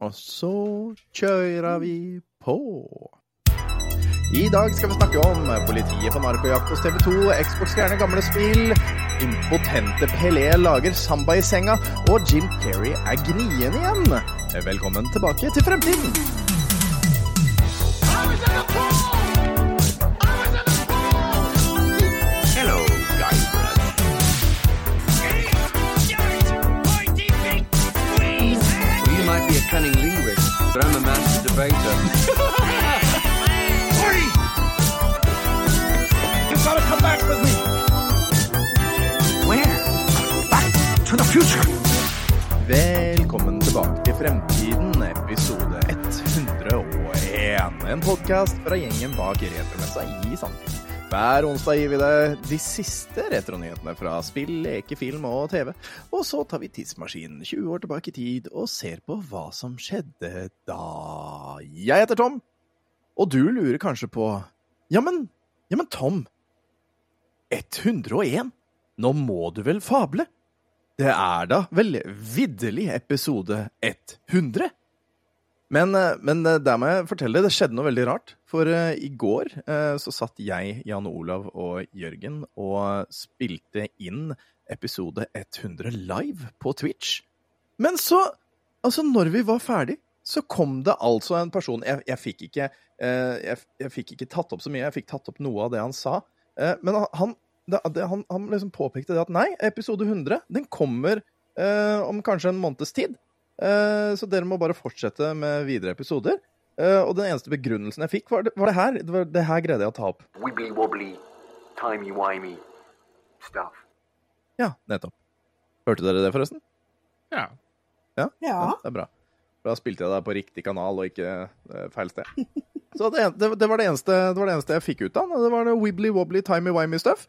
Og så kjører vi på. I dag skal vi snakke om politiet på narkojakt hos TV 2, Xbox gjerne gamle spill, impotente Pelé lager samba i senga, og Jim Perry er gnien igjen. Velkommen tilbake til fremtiden. But I'm a master debater. You've got to come back with me. Where? Back to the future. Velkommen tilbake til Fremtiden, episode 101. En podkast fra gjengen bak Retromessa i Sandefjord. Hver onsdag gir vi deg de siste retronyhetene fra spill, leke, film og TV. Og så tar vi tidsmaskinen 20 år tilbake i tid og ser på hva som skjedde da. Jeg heter Tom, og du lurer kanskje på Ja, men, ja, men Tom. 101? Nå må du vel fable? Det er da vel vidderlig episode 100? Men, eh, men eh, der må jeg fortelle, det skjedde noe veldig rart. For uh, i går uh, så satt jeg, Jan Olav og Jørgen og spilte inn episode 100 live på Twitch. Men så, altså når vi var ferdig, så kom det altså en person Jeg, jeg fikk ikke uh, jeg, jeg fikk ikke tatt opp så mye, jeg fikk tatt opp noe av det han sa. Men han, det, han, han liksom påpekte det at nei, episode 100 den kommer om kanskje en måneds tid. Eh, så dere må bare fortsette med videre episoder. Eh, og den eneste begrunnelsen jeg fikk, var det, var det her. Det, var, det her greide jeg å ta opp. wibbly wobbly, timey wimey stuff. Ja, nettopp. Hørte dere det, forresten? Ja. Ja? Ja. Det er bra. For da spilte jeg det på riktig kanal og ikke eh, feil sted. Så det, det, det, var det, eneste, det var det eneste jeg fikk ut av den. Det var det wibbly wobbly timey wimey stuff.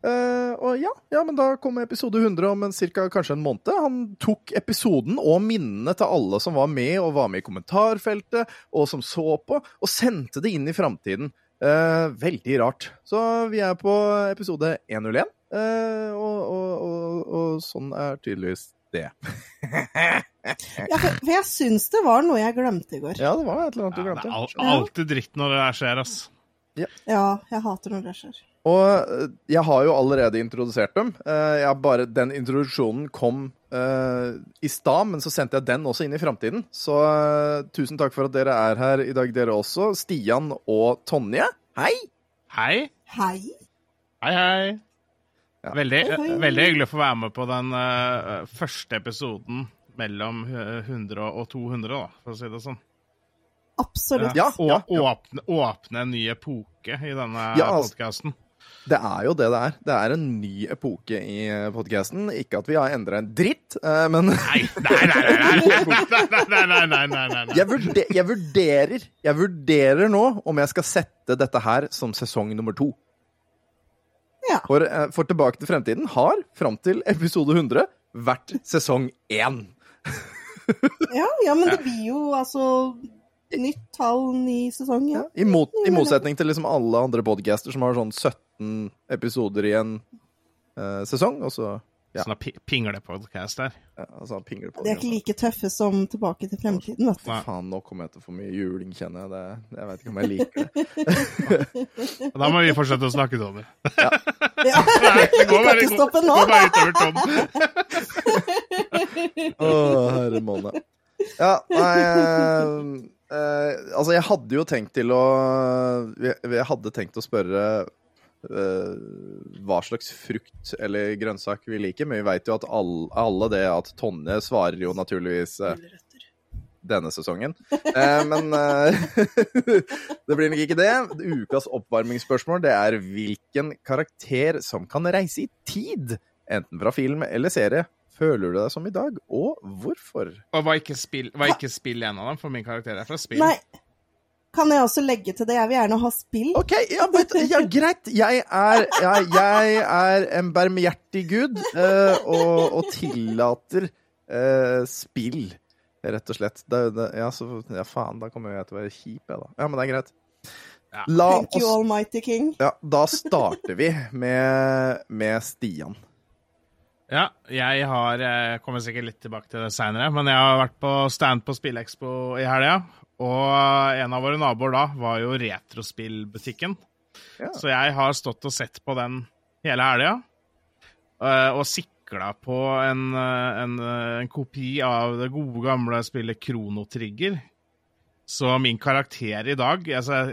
Eh, og ja, ja, men da kommer episode 100 om en cirka, kanskje en måned. Han tok episoden og minnene til alle som var med, og var med i kommentarfeltet, og som så på, og sendte det inn i framtiden. Uh, veldig rart. Så vi er på episode 101, uh, og, og, og, og sånn er tydeligvis det. Ja, for, for jeg syns det var noe jeg glemte i går. Ja, det var et eller annet du Ja, det er alltid dritt når det skjer, ass. Ja, jeg hater når det skjer. Og eh, jeg har jo allerede introdusert dem. Eh, Jeg bare, den introduksjonen kom uh, i stad, men så sendte jeg den også inn i framtiden. Så uh, tusen takk for at dere er her i dag, dere også. Stian og Tonje. Hei! Hei. Hei. Hei, hei. Ja. Veldig, Hei, hei. veldig hyggelig å få være med på den uh, første episoden mellom eh, 100 og 200, da, for å si det sånn. Absolutt. Ja, Og ja, ja. Åpne, åpne en ny epoke i denne Ja, altså- podkasten. Det er jo det det er. Det er en ny epoke i podkasten. Ikke at vi har endra en dritt, men Nei, nei, nei, nei, nei, Jeg, vurderer Jeg vurderer nå om jeg skal sette dette her som sesong nummer to. For, for Tilbake til fremtiden har, fram til episode 100, vært sesong én. ja, ja, men det blir jo altså nytt tall, ny sesong. Ja. I, mot, I motsetning til liksom alle andre podcaster som har sånn 17 episoder i en uh, sesong, og så ja. Sånn pinglepodkast der. ja, altså, pingle De er ikke like tøffe som Tilbake til fremtiden, vet du. Faen, nå kommer jeg til å få mye juling, kjenner jeg. Det, jeg vet ikke om jeg liker det. Da må vi fortsette å snakke til det. Ja. Nei, det går bare, ikke stoppe nå. går bare utover Tom. Å, herre måne. Ja, nei eh, Altså, jeg hadde jo tenkt til å Jeg, jeg hadde tenkt å spørre uh, hva slags frukt eller grønnsak vi liker, men vi veit jo at alle, alle det at Tonje svarer jo naturligvis uh, denne sesongen. Men det blir nok ikke det. Ukas oppvarmingsspørsmål det er hvilken karakter som kan reise i tid, enten fra film eller serie, føler du deg som i dag, og hvorfor? Og var ikke spill, var ikke spill en av dem, for min karakter er fra spill. Nei. Kan jeg også legge til det? Jeg vil gjerne ha spill. OK, ja, but, ja greit. Jeg er, ja, jeg er en barmhjertig gud uh, og, og tillater uh, spill, rett og slett. Det, det, ja, så, ja, faen, da kommer jeg til å være kjip, jeg, da. Ja, men det er greit. Ja. La Thank you, almighty king. Ja, da starter vi med, med Stian. Ja, jeg har Jeg kommer sikkert litt tilbake til det seinere, men jeg har vært på stand på Spillekspo i helga. Og en av våre naboer da var jo Retrospillbutikken. Ja. Så jeg har stått og sett på den hele helga. eh, Og sikla på en, eh, en, eh, en kopi av det gode, gamle spillet Krono Trigger. Så min karakter i dag altså,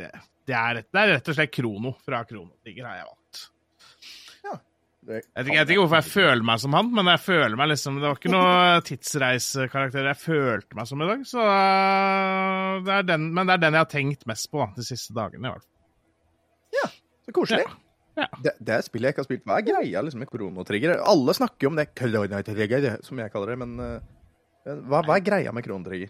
det, er, det er rett og slett Krono fra Krono Trigger, har jeg valgt. Det Jeg vet, ikke, jeg vet ikke hvorfor jeg føler meg som han, men jeg føler meg liksom Det var ikke noe tidsreisekarakter jeg følte meg som i dag. Så øh, det er den, men det er den jeg har tenkt mest på de siste dagene. i hvert fall. Så koselig. Ja. Det, det er spillet jeg ikke har spilt. Hva er greia liksom, med kronotrigger? Alle snakker jo om det som jeg kaller det, men eh, hva, hva er greia med kronotrigger?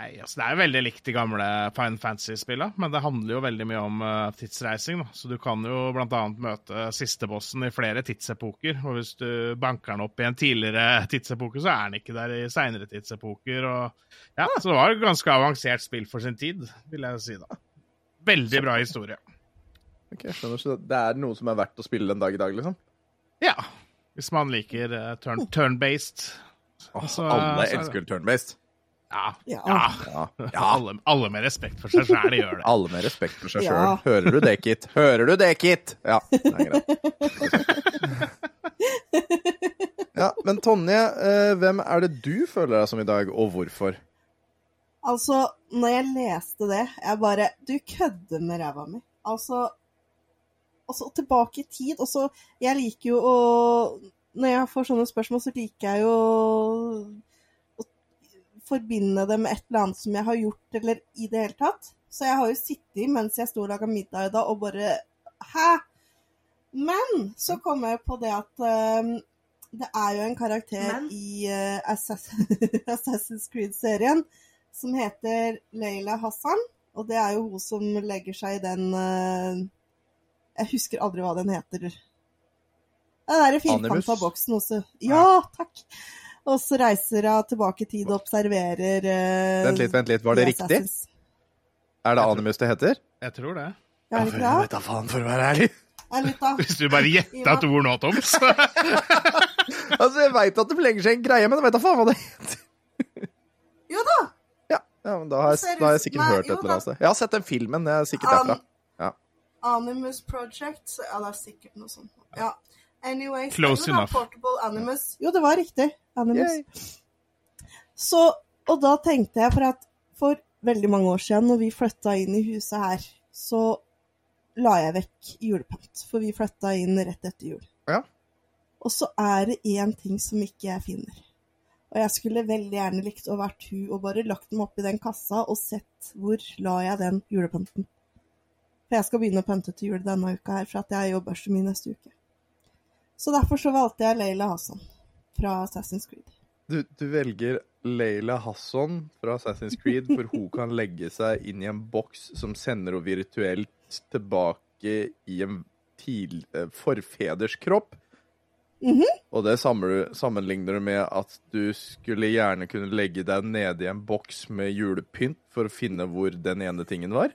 Nei, altså Det er jo veldig likt de gamle Fine Fantasy-spillene, men det handler jo veldig mye om uh, tidsreising. da. Så du kan jo annet møte sistebossen i flere tidsepoker. Og hvis du banker den opp i en tidligere tidsepoke, så er den ikke der i seinere tidsepoker. Og, ja, Så det var et ganske avansert spill for sin tid, vil jeg si da. Veldig bra historie. Ok, skjønner, så Det er noe som er verdt å spille en dag i dag, liksom? Ja. Hvis man liker uh, turn- turn-based. Åh, Så- alle så- elsker turn-based. Ja. Ja. ja. Alle, alle med respekt for seg sjæl gjør det. Alle med respekt for seg sjøl. Ja. Hører du det, Kit? Hører du det, Kit? Ja, det er greit. Ja, men Tonje, eh, hvem er det du føler deg som i dag, og hvorfor? Altså, når jeg leste det, jeg bare Du kødder med ræva mi. Altså Altså, tilbake i tid. Og så Jeg liker jo å Når jeg får sånne spørsmål, så liker jeg jo forbinde det med et eller annet som jeg har gjort, eller i det hele tatt. Så jeg har jo sittet mens jeg sto og laga middag i dag, og bare Hæ? Men så kom jeg på det at um, det er jo en karakter Men? i uh, Assass Assassin's Creed-serien som heter Leila Hassan. Og det er jo hun som legger seg i den uh, Jeg husker aldri hva den heter. Den derre firkanta boksen også. Ja, takk! Og så reiser hun tilbake i tid og observerer uh, Vent litt, vent litt. Var det riktig? Er det Animus det heter? Jeg tror det. Ja, er det ikke Jeg det? vet da faen, for å være ærlig. Hvis du bare gjetta et ord nå, Toms. Altså, Jeg veit at det forlenger seg en greie, men jeg vet da faen hva det heter. Jo da! Ja, ja men da har jeg, da har jeg sikkert Nei, hørt et eller annet sted. Jeg har sett den filmen, det er sikkert derfra. Ja. Animus Project. så- Ja, det er sikkert noe sånt. Ja. Anyways, Close enough. Portable Animus. Jo, det var riktig. Animus. Så, og da tenkte jeg for at for veldig mange år siden, når vi flytta inn i huset her, så la jeg vekk julepynt. For vi flytta inn rett etter jul. Ja. Og så er det én ting som ikke jeg finner. Og jeg skulle veldig gjerne likt å vært hun og bare lagt dem oppi den kassa og sett hvor la jeg den julepynten. For jeg skal begynne å pynte til jul denne uka her, for at jeg jobber så mye neste uke. Så derfor så valgte jeg Leila Hassan fra Assassin's Creed. Du, du velger Leila Hasson fra Assassin's Creed, for hun kan legge seg inn i en boks som sender henne virtuelt tilbake i en til, eh, forfeders kropp. Mhm. Og det sammenligner du med at du skulle gjerne kunne legge deg nede i en boks med julepynt for å finne hvor den ene tingen var?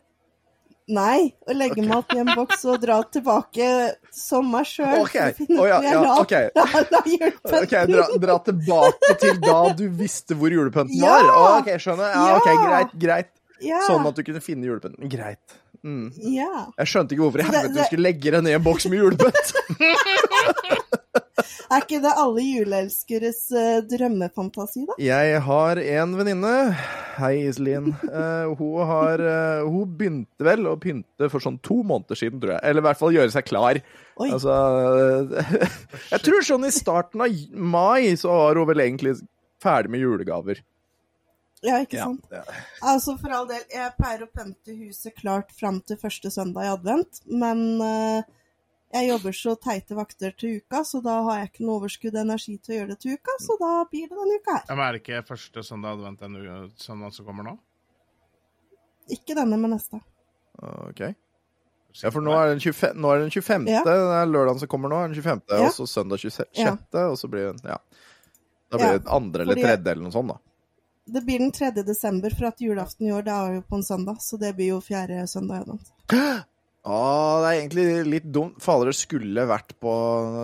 Nei, å legge meg opp i en boks og dra tilbake som meg sjøl. Ok, Oh, ja, ja, ok. okay dra, dra tilbake til da du visste hvor julepynten Ja! var? Å, ok, skjønner. Ja, ok, greit, greit. Sånn at du kunne finne julepynten. Greit. Mm. ja. Jeg skjønte ikke hvorfor i helvete du skulle legge deg ned i en boks med julepynt. Er ikke det alle juleelskeres uh, drømmefantasi, da? Jeg har en venninne, hei Iselin. Uh, hun, har, uh, hun begynte vel å pynte for sånn to måneder siden, tror jeg. Eller i hvert fall gjøre seg klar. Oi. Altså Jeg tror sånn i starten av mai så var hun vel egentlig ferdig med julegaver. Ja, ikke sant? Ja. Altså, for all del, jeg pleier å pynte huset klart fram til første søndag i advent, men eh, jeg jobber så teite vakter til uka, så da har jeg ikke noe overskudd og energi til å gjøre det til uka, så da blir det denne uka her. Ja, men er det ikke første søndag advent den søndagen som kommer nå? Ikke denne, men neste. OK. Ja, for nå er den 25. Nå er den 25. Ja. Det er lørdagen som kommer nå, er den 25. Ja. og så søndag 26., Ja. og så blir det Ja. Da blir Ja, det andre eller fordi- tredje eller noe sånt, da. Det blir den 3. desember, for at julaften i år det er jo på en søndag, så det blir jo fjerde søndag i advent. Å, det er egentlig litt dumt. Fader, det skulle vært på,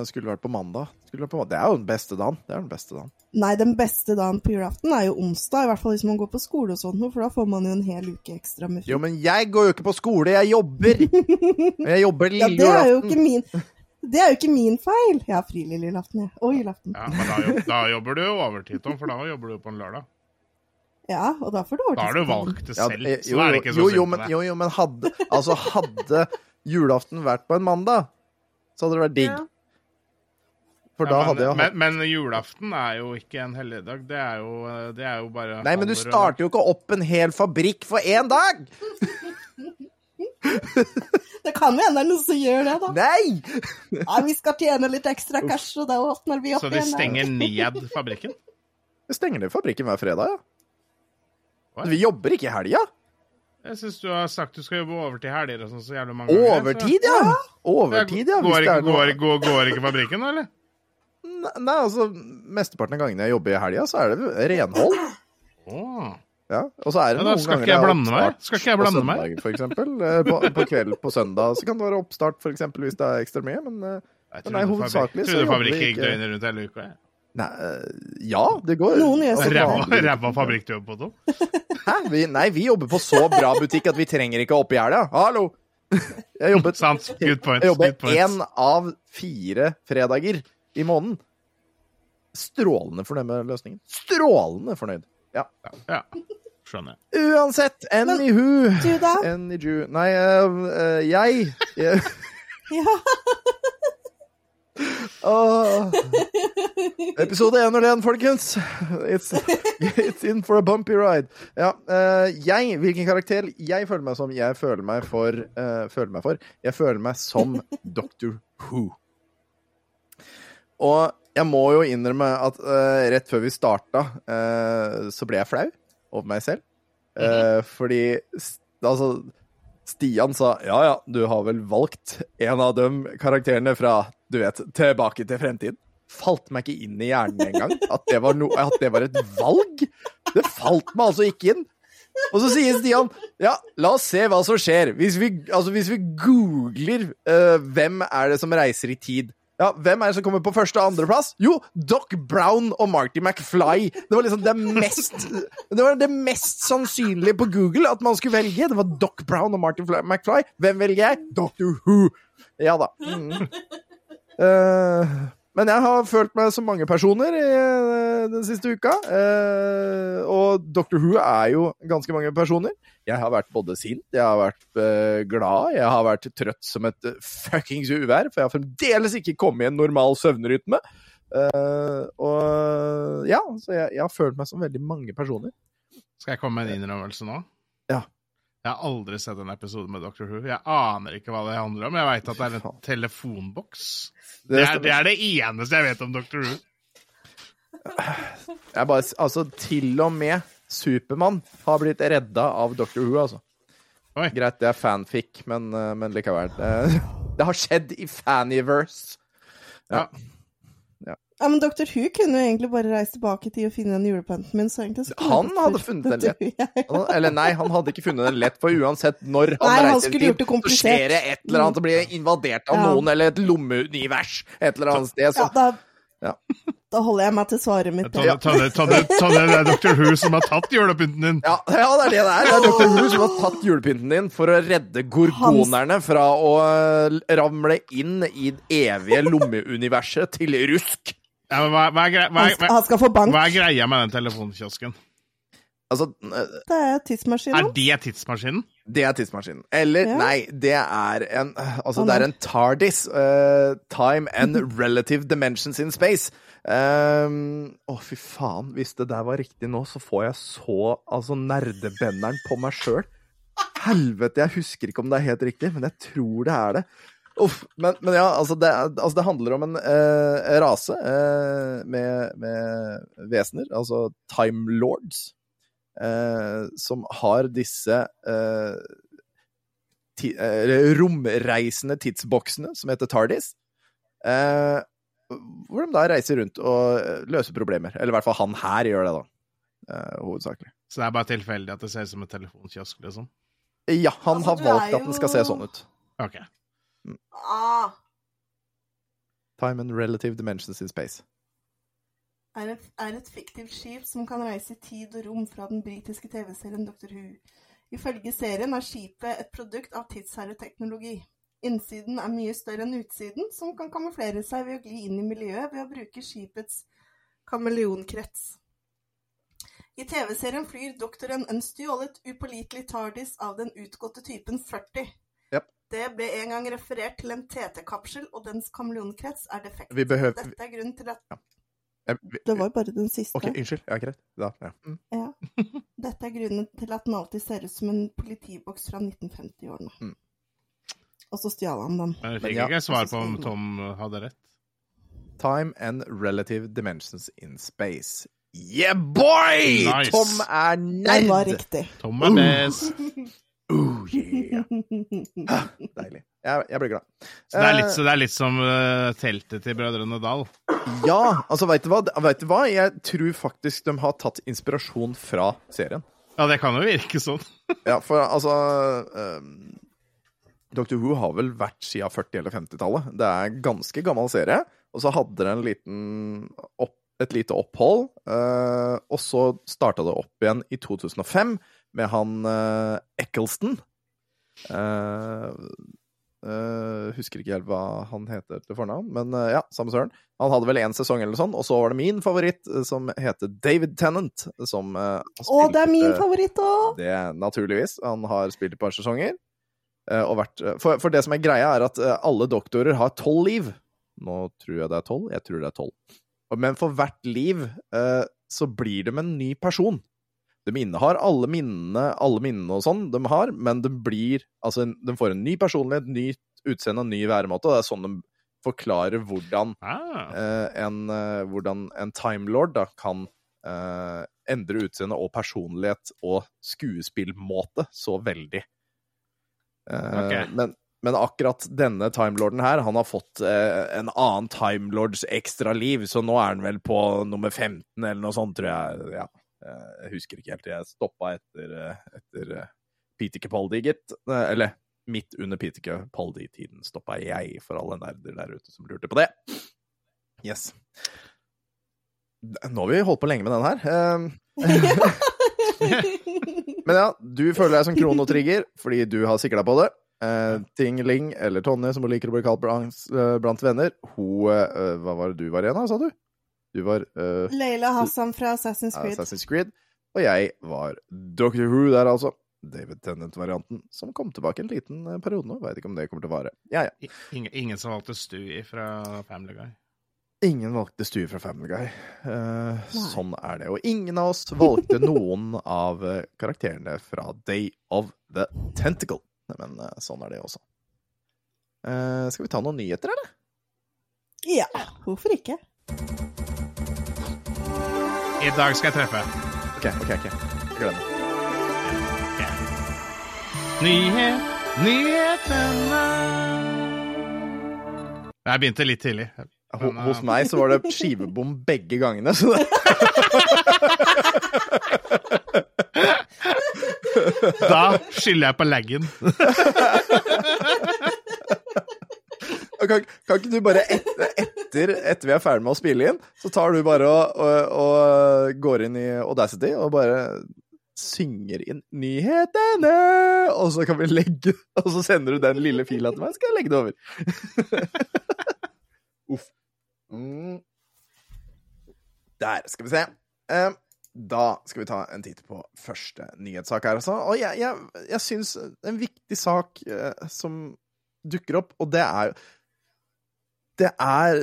skulle vært på mandag. Skulle vært på, det er jo den beste dagen. Det er den beste dagen. Nei, den beste dagen på julaften er jo onsdag, i hvert fall hvis man går på skole og sånn, for da får man jo en hel uke ekstra med fri. Jo, men jeg går jo ikke på skole, jeg jobber! Jeg jobber Ja, lille det er jo julaften. ikke min Det er jo ikke min feil. Jeg har fri lille julaften, jeg. Og julaften. Ja, men da, da jobber du jo overtid, Tom, for da jobber du på en lørdag. Ja, og da får du Da har du valgt det Ja, selv, eh, så er det ikke så jo, jo, men, jo, jo, men hadde Altså, hadde julaften vært på en mandag, så hadde det vært digg. For da Ja, men, hadde jeg hatt men, men julaften er jo ikke en helligdag. Det det er jo bare Nei, men du starter jo ikke opp en hel fabrikk for én dag! Det kan jo hende det er noen som gjør det, da. Nei! ja, vi skal tjene litt ekstra cash, og da åpner vi opp Så de stenger ned fabrikken? De stenger ned fabrikken hver fredag, ja. Hva? Vi jobber ikke i helga. Jeg syns du har sagt du skal jobbe overtid helger og sånn så jævlig mange ganger. så- ja! Overtid, ja. Går, det ikke- går, går, går ikke fabrikken, nå, eller? Nei, altså, mesteparten av gangene jeg jobber i helga, så er det renhold. Åh. Ja, og så er det Ja, noen ganger ikke jeg blande meg. Skal ikke jeg på blande meg? søndager, for eksempel. Eh, På, på kveld på søndag så kan det være oppstart, for eksempel, hvis det er ekstra mye, men eh, Jeg Men nei, hovedsakelig så jobber Trodde fabrikken gikk døgnet rundt hele uka. jeg. Nei, eh, ja, det går. Noen gjør så Ræva ræva fabrikk du jobber på, Tom. Hæ? Vi, nei, vi jobber på så bra butikk at vi trenger ikke opp i helga. Hallo! Jeg jobbet Sant. Good point. Jeg jobber Good én av fire fredager i måneden. Strålende fornøyd med løsningen. Strålende fornøyd. Ja. Ja, skjønner jeg. Uansett, anywho Du, da? Anyju Nei, eh, eh, jeg, jeg Ja. Åh. Episode 101, folkens. It's, it's in for a bumpy ride. Ja, uh, jeg, hvilken karakter jeg føler meg som? Jeg føler meg for uh, Føler meg for Jeg føler meg som Doctor Who. Og jeg må jo innrømme at uh, rett før vi starta, så ble jeg flau over meg selv. Eh, fordi altså Stian sa ja ja, du har vel valgt en av de karakterene fra du vet, Tilbake til fremtiden. Falt meg ikke inn i hjernen engang at, no, at det var et valg. Det falt meg altså ikke inn. Og så sier Stian ja, la oss se hva som skjer. Hvis vi, altså, hvis vi googler uh, hvem er det som reiser i tid ja, Hvem er det som kommer på første og andreplass? Jo, Doc Brown og Marty McFly. Det var liksom det mest Det var det mest sannsynlige på Google at man skulle velge. Det var Doc Brown og Marty McFly. Hvem velger jeg? Doctor Who. Ja da. Mm. Eh, men jeg har følt meg som mange personer i, eh, den siste uka. eh, og Doctor Who er jo ganske mange personer. Jeg har vært både sint, jeg har vært glad, jeg har vært trøtt som et fuckings uvær, for jeg har fremdeles ikke kommet i en normal søvnrytme. Og ja, så jeg, jeg har følt meg som veldig mange personer. Skal jeg komme med en innrømmelse nå? Jeg har aldri sett en episode med Doctor Who. Jeg aner ikke hva det handler om. Jeg veit at det er en telefonboks. Det er, det er det eneste jeg vet om Doctor Who. Jeg bare, altså, til og med Supermann har blitt redda av Doctor Who, altså. Oi. Greit, det er fanfic, men, eh, men likevel. Det, det har skjedd i Faniverse. Ja. Ja, men Dr. Who kunne jo egentlig bare reist tilbake til å finne den julepynten min. Så egentlig så Han hadde funnet den lett. Han- Eller nei, han hadde ikke funnet den lett, for uansett når han Nei, reiser i tid, så skjer det et eller annet, så blir det invadert av Ja. noen, eller et lommeunivers et eller annet sted. Så Ja, da, Ja. da holder jeg meg til svaret mitt. Ta ta ta ta det, det er Doctor Who som har tatt julepynten din. Ja, ja, det er det det er. Det er Dr. Who som har tatt julepynten din for å redde gorgonerne fra å øh, ramle inn i det evige lommeuniverset til rusk. Ja, men hva, hva, er hva, Han skal, hva, han skal få bank. hva er greia med den telefonkiosken? Altså, Det er tidsmaskinen. Er det tidsmaskinen? det er tidsmaskinen. Eller, Ja. nei, det er en Altså, oh, det er en TARDIS. Uh, time and Relative Dimensions in Space. Å, um, oh, fy faen. Hvis det der var riktig nå, så får jeg så altså nerdebenderen på meg sjøl. Helvete, jeg husker ikke om det er helt riktig, men jeg tror det er det. Uff, men, men ja, altså det, altså det handler om en eh, rase eh, med, med vesener, altså Time Lords, eh, som har disse eh, ti, eh, romreisende tidsboksene som heter TARDIS. Eh, hvor de da reiser rundt og løser problemer. Eller i hvert fall han her gjør det, da. Eh, hovedsakelig. Så det er bare tilfeldig at det ser ut som en telefonkiosk, liksom? Ja, han Altså, har valgt jo... at den skal se sånn ut. Ok. Ah, Time and relative dimensions in space. er et, er et fiktivt skip som kan reise i tid og rom fra den britiske TV-serien Dr. Who. Ifølge serien er skipet et produkt av tidsherreteknologi. Innsiden er mye større enn utsiden, som kan kamuflere seg ved å gli inn i miljøet ved å bruke skipets kameleonkrets. I TV-serien flyr doktoren en stjålet, upålitelig TARDIS av den utgåtte typen 40. Japp. Det ble en gang referert til en TT-kapsel, og dens kameleonkrets er defekt. Vi behøver Dette er grunnen til at ja. vi- Det var bare den siste. OK, unnskyld. Ja, greit. Da, ja. Mm. Ja. Dette er grunnen til at den alltid ser ut som en politiboks fra 1950-årene. Mm. Og så stjal han den. Men jeg fikk ja. ikke svar på om Tom hadde rett. Time and relative dimensions in space. Yeah, boy! Nice. Tom er Den var riktig. Tom er best. Oh, yeah. Ah, Deilig. Jeg, jeg blir glad. Så det er Eh, litt, det er litt som uh, teltet til Brødrene Dal. Ja, altså, veit du, hva? Vet du hva? Jeg tror faktisk de har tatt inspirasjon fra serien. Ja, det kan jo virke sånn. Ja, for altså um, Dr. Who har vel vært siden 40- eller 50-tallet. Det er en ganske gammel serie. Og så hadde det en liten opp, et lite opphold. uh, og så starta det opp igjen i 2005 med han uh, Eccleston. Uh, uh, husker ikke helt hva han heter til fornavn, men ja, samme søren. Han hadde vel én sesong eller sånn, og så var det min favoritt, som heter David Tennant, som Å, det er min favoritt òg! det naturligvis. Han har spilt et par sesonger. Og vært, for, for det som er greia, er at alle doktorer har tolv liv. Nå tror jeg det er tolv. Jeg tror det er tolv. Men for hvert liv så blir de en ny person. De innehar alle minnene, alle minnene og sånn de har, men de blir Altså, de får en ny personlighet, nytt utseende, en ny væremåte. og Det er sånn de forklarer hvordan Ah, eh, en, eh, hvordan en timelord da kan eh, endre utseende og personlighet og skuespillmåte så veldig. Eh, okay. men, men akkurat denne timelorden her, han har fått eh, en annen timelords ekstra liv, så nå er han vel på nummer 15 eller noe sånt, tror jeg. Ja. Eh, Jeg husker ikke helt. Jeg stoppa etter, eh, etter eh, Peter Capaldi, gitt. Eller midt under Peter Capaldi-tiden stoppa jeg, for alle nerder der ute som lurte på det. Yes. Nå har vi holdt på lenge med den her. Eh, Men ja, du føler deg som kronotrigger fordi du har sikla på det. Eh, Ting-Ling, eller Tonje, som hun liker å bli kalt blant, blant venner, hun eh, Hva var det du var igjen, sa du? Du var uh, Leila Hassan fra Assassin's Creed. Assassin's Creed. Og jeg var Doctor Who der, altså. David Tennant-varianten, som kom tilbake en liten eh, periode nå. Veit ikke om det kommer til å vare. Ja, ja. ingen, ingen som valgte Stewie fra Family Guy. Ingen valgte Stewie fra Family Guy. Uh, sånn er det. Og ingen av oss valgte noen av karakterene fra Day of the Tentacle. Men uh, sånn er det også. Uh, skal vi ta noen nyheter, eller? Ja, hvorfor ikke? I dag skal jeg treffe. OK, OK. ok. Jeg gleder meg. Nyhet, nyhetene Jeg begynte litt tidlig. Men, eh, hos meg så var det skivebom begge gangene, så det Da skylder jeg på laggen. kan, kan ikke du bare etter, etter, etter vi er ferdig med å spille inn, så tar du bare og, og, og går inn i Audacity og bare synger inn nyhetene, og så kan vi legge Og så sender du den lille fila til meg, skal jeg legge det over. Uff. Mm. Der, skal vi se. Da skal vi ta en titt på første nyhetssak her, altså. Og jeg, jeg, jeg syns en viktig sak eh, som dukker opp, og det er jo Det er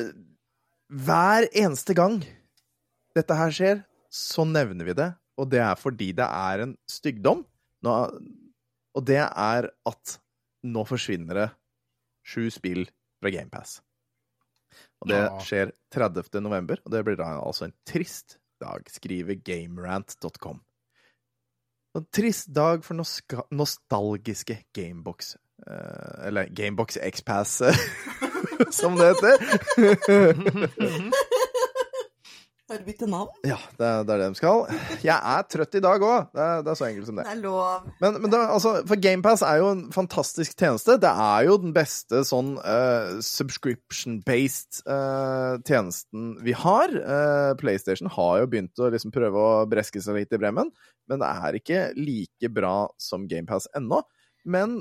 Hver eneste gang dette her skjer, så nevner vi det, og det er fordi det er en stygdom. Nå, og det er at nå forsvinner det sju spill fra GamePass. Og det skjer 30. november, og det blir da altså en trist dag, skriver gamerant.com. En trist dag for nostalgiske Gamebox eh, Eller Gamebox X-Pass, som det heter. Har du byttet navn? Ja, det, det er det de skal. Jeg er trøtt i dag òg. Det, det er så enkelt som det. Det er lov. Men, men det, altså, for GamePass er jo en fantastisk tjeneste. Det er jo den beste sånn uh, subscription-based uh, tjenesten vi har. Uh, PlayStation har jo begynt å liksom prøve å breske seg litt i bremmen, men det er ikke like bra som GamePass ennå. Men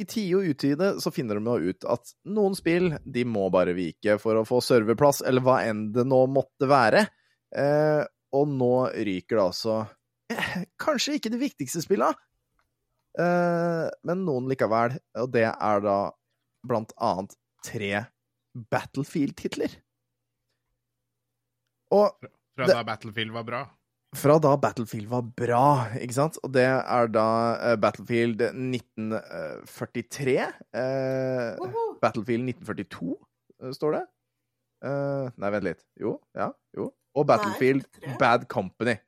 i tide og utide så finner de jo ut at noen spill de må bare vike for å få serverplass, eller hva enn det nå måtte være. Eh, og nå ryker det altså eh, Kanskje ikke de viktigste spilla, eh, men noen likevel. Og det er da blant annet tre Battlefield-titler. Og Fra da Battlefield var bra. Fra da Battlefield var bra, ikke sant? Og det er da eh, Battlefield 1943. Eh, Woho! Battlefield 1942, eh, står det. Eh, nei, vent litt. Jo, ja, jo. Og Battlefield nei, Bad Company.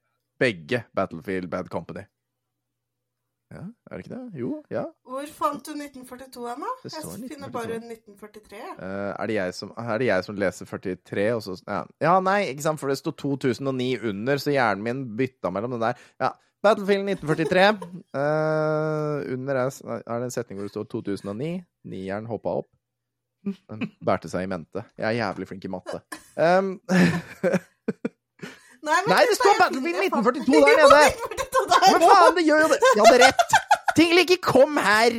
Begge Battlefield Bad Company. Ja, er det ikke det? Jo, ja. Hvor fant du 1942 hen, da? Jeg finner 1942. bare 1943. jeg. Eh, er, det jeg som, er det jeg som leser 43, og så ja. ja, nei, ikke sant, for det sto 2009 under, så hjernen min bytta mellom den der. Ja. Battlefield 1943. uh, under er, er det en setning hvor det står 2009. Nieren hoppa opp. Den bærte seg i mente. Jeg er jævlig flink i matte. Um, Nei, men Nei, det står Battlefield 1942 der nede. Jo, 1942 der men faen, det gjør jo det! Jeg hadde rett! Tingel, ikke kom her!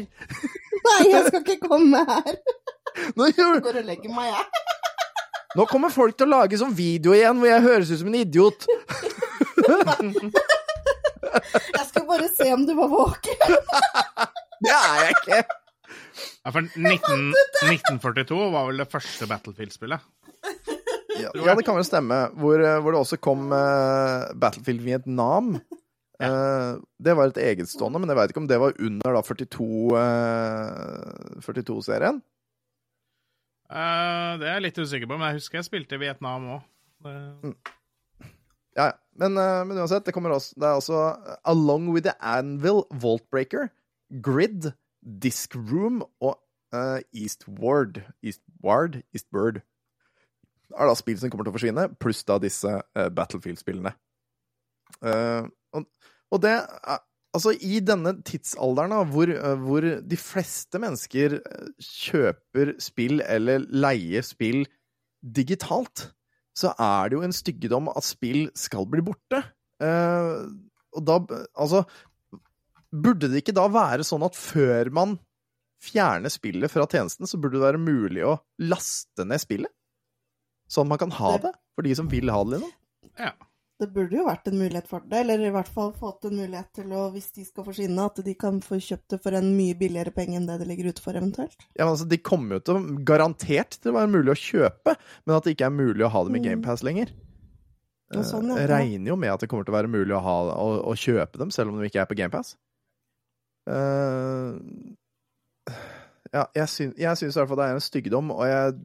Nei, jeg skal ikke komme her. Nå, gjør- Går og legger meg, jeg. nå kommer folk til å lage sånn video igjen hvor jeg høres ut som en idiot. Jeg skal bare se om du var våken. Det er jeg ikke. Ja, for 19, 1942 var vel det første Battlefield-spillet. Ja, ja, det kan vel stemme. Hvor, eh, hvor det også kom uh, Battlefield Vietnam. Eh, det var et egetstående, men jeg veit ikke om det var under da 42 eh, 42-serien. Eh, det er jeg litt usikker på, men jeg husker jeg spilte i Vietnam òg. Ja, ja. Men, men uansett, det kommer også Det er altså Along with the Anvil, Vaultbreaker, Grid, Disc Room og uh, Eastward Eastward? Eastbird. Det er da spill som kommer til å forsvinne, pluss da disse uh, Battlefield-spillene. Eh, og, og det er Altså, i denne tidsalderen da, hvor, eh, hvor de fleste mennesker eh, kjøper spill eller leier spill digitalt, så er det jo en styggedom at spill skal bli borte. Uh, og da Altså, burde det ikke da være sånn at før man fjerner spillet fra tjenesten, så burde det være mulig å laste ned spillet? Sånn man kan ha det, for de som vil ha det, liksom? Ja. Det burde jo vært en mulighet for det, eller i hvert fall fått en mulighet til å, hvis de skal forsvinne, at de kan få kjøpt det for en mye billigere penge enn det det ligger ute for, eventuelt. Ja, men altså, De kommer jo til garantert til å være mulig å kjøpe, men at det ikke er mulig å ha dem i Mm. GamePass lenger. Ja, sånn, ja. Jeg regner jo med at det kommer til å være mulig å, ha, å, å kjøpe dem, selv om de ikke er på GamePass. Uh, ja, jeg, syn, jeg syns i hvert fall det er en styggedom, og jeg,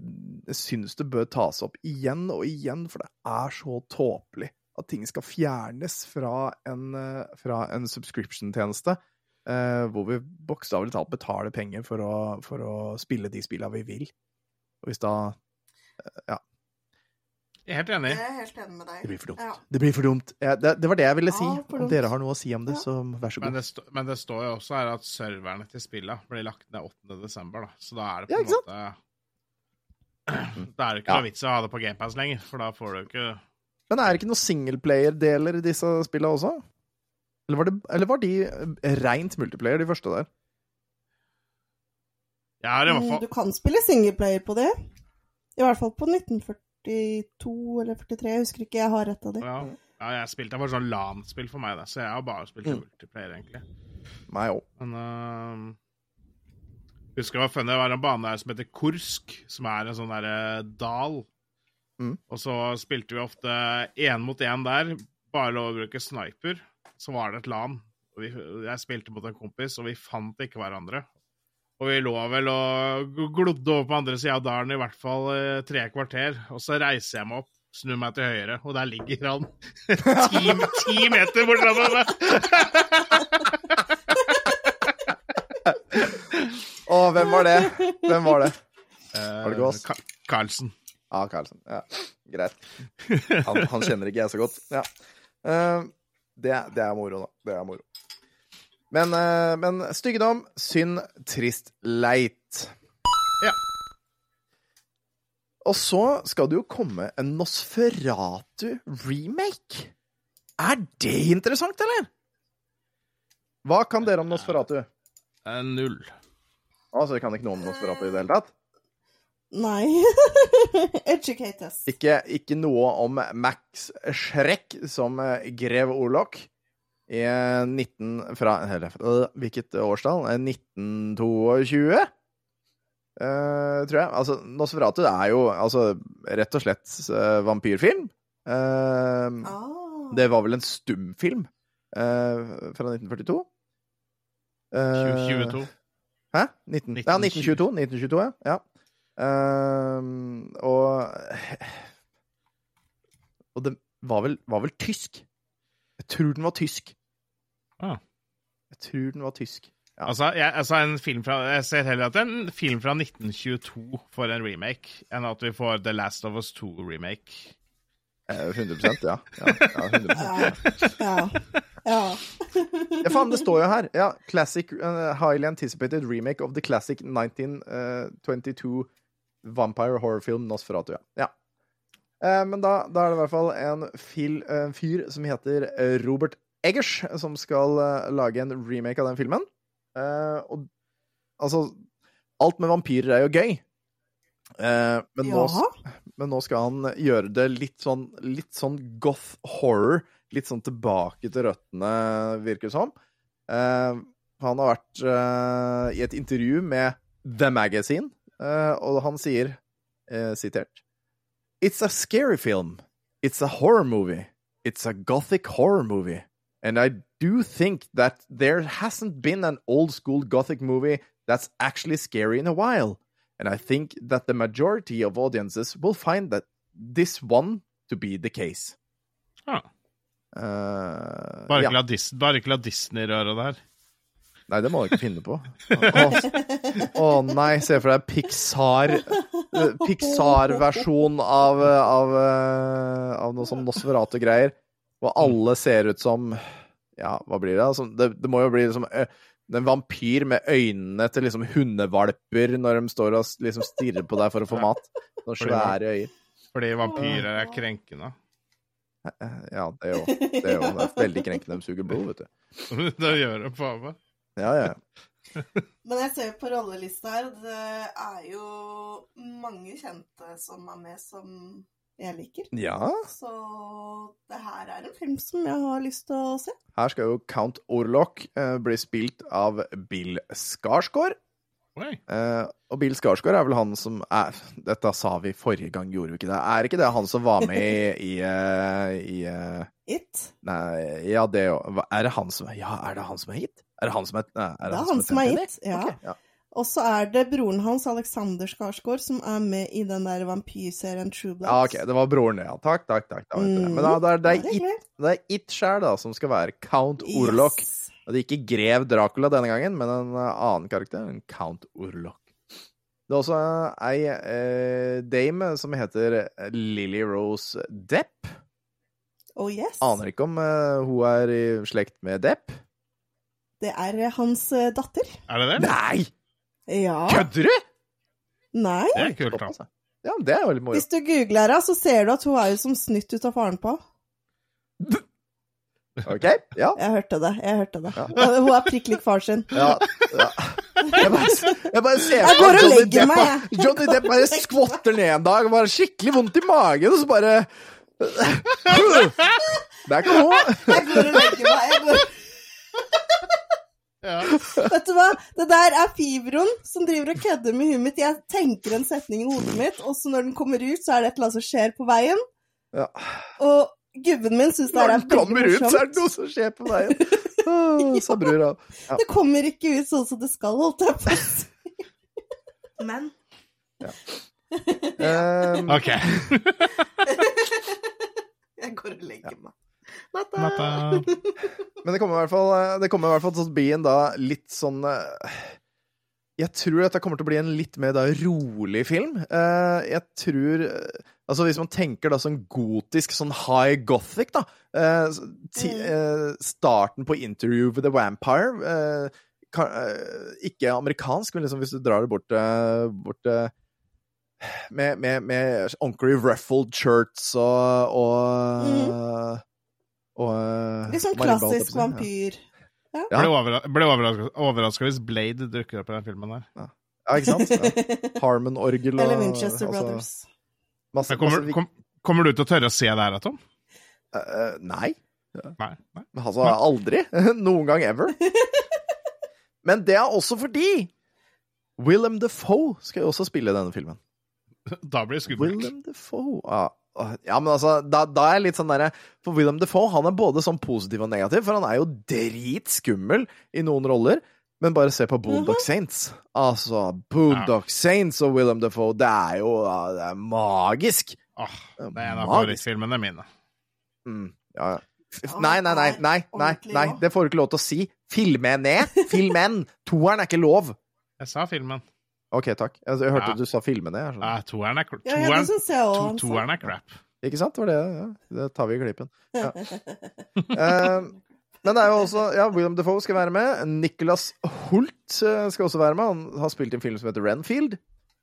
jeg syns det bør tas opp igjen og igjen, for det er så tåpelig at ting skal fjernes fra en, eh, fra en subscription-tjeneste, eh, hvor vi bokstavelig talt betaler penger for å, for å spille de spillene vi vil. Og hvis da Ja. Jeg er helt enig. Jeg er helt enig med deg. Det blir for dumt. Ja. Det blir for dumt. Ja, det, det var det jeg ville si. Ja, Om dere har noe å si om det, Ja. så vær så Men god. det, stå, men det står jo også her at serverne til spillene blir lagt ned 8. desember, da. Så da er det på Ja, en måte Da er det ikke Ja. noe vits i å ha det på GamePass lenger, for da får du ikke Men er det ikke noen singleplayer-deler i disse spillene også? Eller var, det, eller var de eh, rent multiplayer, de første der? Ja, det var Mm, Du kan spille singleplayer på det. I hvert fall på 1942 eller 43, jeg husker ikke. Jeg har rett av det. ja, ja, jeg spilte det var sånn LAN-spill for meg, da, så jeg har bare spilt Mm. multiplayer, egentlig. Meg òg. Men uh, Husker jeg var funny, det var en bane der som heter Kursk, som er en sånn derre dal. Mm. Og så spilte vi ofte én mot én der, bare lov å bruke sniper. Så var det et LAN. Og vi, jeg spilte mot en kompis, og vi fant ikke hverandre. Og vi lå vel og glodde over på andre sida av dalen i hvert fall eh, tre kvarter. Og så reiser jeg meg opp, snur meg til høyre, og der ligger han ti, ti meter borte fra meg. Å, hvem var det? Hvem var det? Eh, Var det gås? Carlsen. Ja, Karlsen. Ja. greit. Han, han kjenner ikke jeg så godt. Ja. Uh, det, det er moro, da. Det er moro. Men, uh, men styggedom, synd, trist, leit. Ja. Og så skal det jo komme en Nosferatu-remake. Er det interessant, eller? Hva kan dere om Nosferatu? Eh, Null. Altså, det kan ikke noe om Nosferatu i det hele tatt? Nei. Educate us. Ikke, ikke noe om Max Schreck som eh, grev Orlok i eh, 19... Fra eller, øh, Hvilket årstall? Eh, 1922? Uh, tror jeg. Altså, Nosferatu er jo altså, rett og slett uh, vampyrfilm. Uh, Ah. Det var vel en stumfilm eh, fra 1942? Eh, 2022. Hæ? 19, ja, 1922. 1922, ja. Ehm, og Og det var vel, var vel tysk. Jeg tror den var tysk. Ah. Jeg tror den var tysk. Ja. Altså, jeg, altså en film fra, jeg ser heller at en film fra 1922 får en remake, enn at vi får The Last of Us 2-remake. Eh, 100% ja. ja, ja 100 Ja. Ja. ja. Ja, faen, det står jo her. Ja, classic, uh, Highly anticipated remake of the classic 1922 vampire horror film Nosferatu. Ja. ja. Eh, men da, da er det i hvert fall en, fil, en fyr som heter eh, Robert Eggers, som skal eh, lage en remake av den filmen. Eh, og altså Alt med vampyrer er jo gøy. Eh, men, nå, men nå skal han gjøre det litt sånn, litt sånn goth horror. Litt sånn tilbake til røttene, virker det som. Eh, han har vært i et intervju med The Magazine, og han sier, eh, sitert It's a scary film. It's a horror movie. It's a gothic horror movie. And I do think that there hasn't been an old school gothic movie that's actually scary in a while. And I think that the majority of audiences will find that this one to be the case. Ah. Uh, Bare, ikke ja. La Disney røre det her. Nei, det må du ikke finne på. Å oh, nei, se for deg Pixar eh, Pixar-versjon av, eh, av, eh, av noe sånn Nosferatu-greier. Hvor alle ser ut som Ja, hva blir det? Altså, det, det må jo bli liksom en vampyr med øynene til liksom hundevalper når de står og liksom stirrer på deg for å få mat. Noen svære øyer. Fordi vampyrer er krenkende. Eh, Ja, det er jo det er, jo, det er veldig krenkende. De suger blod, vet du. det gjør det faen meg. Ja, ja. Men jeg ser på rollelista her, det er jo mange kjente som er med som jeg liker. Ja. Så det her er en film som jeg har lyst til å se. Her skal jo Count Orlok eh, bli spilt av Bill Skarsgård. Eh, og Bill Skarsgård er vel han som er Dette sa vi forrige gang, gjorde vi ikke det? Er ikke det han som var med i, i, eh, i uh, It. Nei, ja, det òg. Er det han som Ja, er det han som er hit? Er det han som er nei, er Det er han som er Tenpenny? hit, ja. Okay, ja. Og så er det broren hans, Alexander Skarsgård, som er med i den der vampyrserien True Blood. Ja, ok, det var broren, ja. Takk, takk, takk. Mm, Men da, det, er, det, er it, det er It sjæl, da, som skal være Count Orlok. Yes. Og det er ikke grev Dracula denne gangen, men en eh, annen karakter, en Count Orlok. Det er også ei eh, dame som heter Lily Rose Depp. Oh yes. Aner ikke om eh, hun er i slekt med Depp. Det er eh, hans eh, datter. Er det det? Nei! Ja. Kødder du?! Nei. Det er kult, da. Ja. Det er litt moro. Hvis du googler henne, så ser du at hun er jo som snytt ut av faren på. OK? Ja. Jeg hørte det. jeg hørte det. Hun er prikk lik far sin. ja, ja. Jeg bare, jeg bare ser for går og Johnny Depp, meg, Johnny Depp bare skvotter ned en dag, bare skikkelig vondt i magen, og så bare Der kom hun! Jeg går og legger meg. Jeg går... Ja. Vet du hva? Det der er fibroen som driver og kødder med huet mitt. Jeg tenker en setning i hodet mitt, og så når den kommer ut, så er det et eller annet som skjer på veien. Ja. Og gubben min syns det er veldig morsomt. Når den kommer ut, så er det noe som skjer på veien. Oh, Sa brura. Ja. Det kommer ikke ut sånn som det skal, holdt jeg på å si. Men Um, OK. jeg går og legger meg. Natta. Men det kommer i hvert fall Det kommer i hvert fall til å bli en da litt sånn eh, Jeg tror dette kommer til å bli en litt mer da rolig film. Eh, Jeg tror eh, Altså Hvis man tenker da sånn gotisk, sånn high gothic, da eh, ti, Mm. eh, Starten på Interview with the Vampire eh, kan, eh, Ikke amerikansk, men liksom hvis du drar det bort, eh, bort eh, med, med, med ordentlig ruffled shirts og og, mm. og og Litt sånn klassisk vampyr. Ja. Ja. ble overraska, overraska hvis Blade dukker opp i den filmen der. Ja. ja, ikke sant? Ja. Harmon-orgel og Eller Winchester altså, Brothers. Masse, kommer, masse, kom, kommer du til å tørre å se det her, Tom? Uh, nei. Nei. nei. Altså aldri. Noen gang ever. Men det er også fordi Willem Defoe skal jo også spille i denne filmen. Da blir det skummelt. Willem Defoe ja. ja, men altså, da, da er jeg litt sånn derre For Willem Defoe han er både sånn positiv og negativ, for han er jo dritskummel i noen roller. Men bare se på Boondock Saints. Altså, Boondock Saints og Willem Defoe, det er jo det er magisk. Åh, det er en av Magisk. favorittfilmene mine. Mm, ja, ja. Nei, nei, nei, nei, nei, nei, det får du ikke lov til å si. Filme ned! Filmen! Toeren er ikke lov. Jeg sa filmen. OK, takk. Jeg, jeg hørte Ja. du sa filmen ned. jeg skjønner. Toeren er, cr- Ja, ja, toeren, to, toeren er crap. Ikke sant? Det var det. Ja. Det tar vi i klippen. Ja. Eh, men det er jo også Ja, William Defoe skal være med. Nicholas Holt eh, skal også være med. Han har spilt i en film som heter Renfield.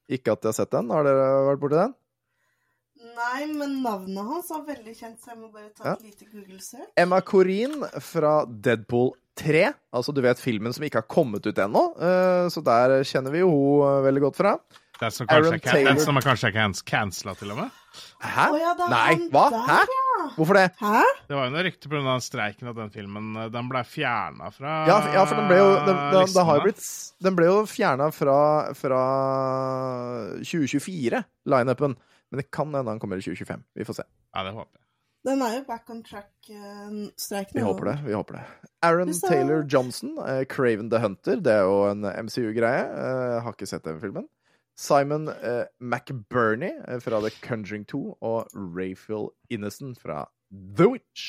Ikke at jeg har sett den. Har dere vært borti den? Nei, men navnet hans er veldig kjent, så jeg må bare ta Ja. et lite Google-søk. Emma Corin fra Deadpool 3. Altså, du vet filmen som ikke har kommet ut ennå. eh, så der kjenner vi jo hun eh, veldig godt fra. Den som kanskje, er can- den som er kanskje er cans cancela, til og med. Hæ? Oh, ja, Nei, hva? der, Hæ? ja. Hvorfor det? Hæ? Det var jo noe rykte pga. streiken at den filmen eh, den ble fjerna fra Ja, ja, for den ble jo Den, den, den har jo blitt Den ble jo fjerna fra, fra 2024, lineupen. Men det kan hende han kommer i 2025. Vi får se. Ja, det håper jeg. Den er jo back on track-streiken. Vi håper det. vi håper det Aaron Taylor Johnson, eh, Craven the Hunter. Det er jo en MCU-greie. Eh, har ikke sett den filmen. Simon eh, McBurney eh, fra The Conjuring 2 og Rayfield Innocent fra The Witch.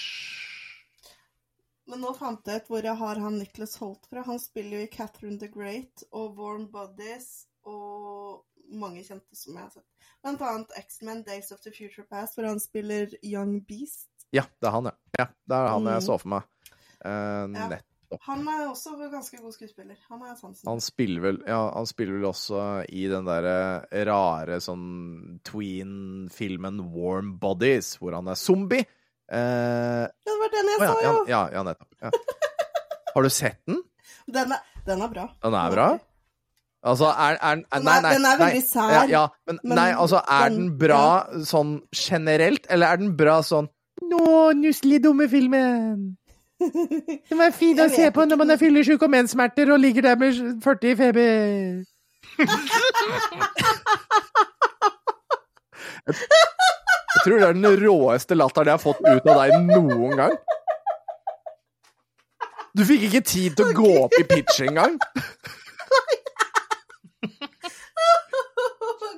Men nå fant jeg ut hvor jeg har han Nicholas Holt fra. Han spiller jo i Catherine the Great og Warm Bodies og mange kjente som jeg har sett. Blant annet X-Men Days of the Future Past, hvor han spiller Young Beast. Ja, det er han, ja. ja det er han jeg Mm. så for meg. Uh, Ja. Han er også ganske god skuespiller. Han Han spiller vel Ja, han spiller vel også i den derre rare sånn tween-filmen Warm Bodies, hvor han er zombie. Eh, Ja, det var den jeg oh, ja, sa, jo! ja, ja, nettopp. Ja. Har du sett den? Den er, den er bra. Den er bra? Altså, er, er Den Nei, er- nei. den er veldig sær, Ja, ja men, men nei, altså, er den den- bra sånn generelt, eller er den bra sånn Nå, nusselig dumme filmen. Den er fin å se på når man er fyllesyk og menssmerter og ligger der med 40 i feber. Jeg tror det er den råeste latteren jeg har fått ut av deg noen gang. Du fikk ikke tid til å gå opp i pitch engang.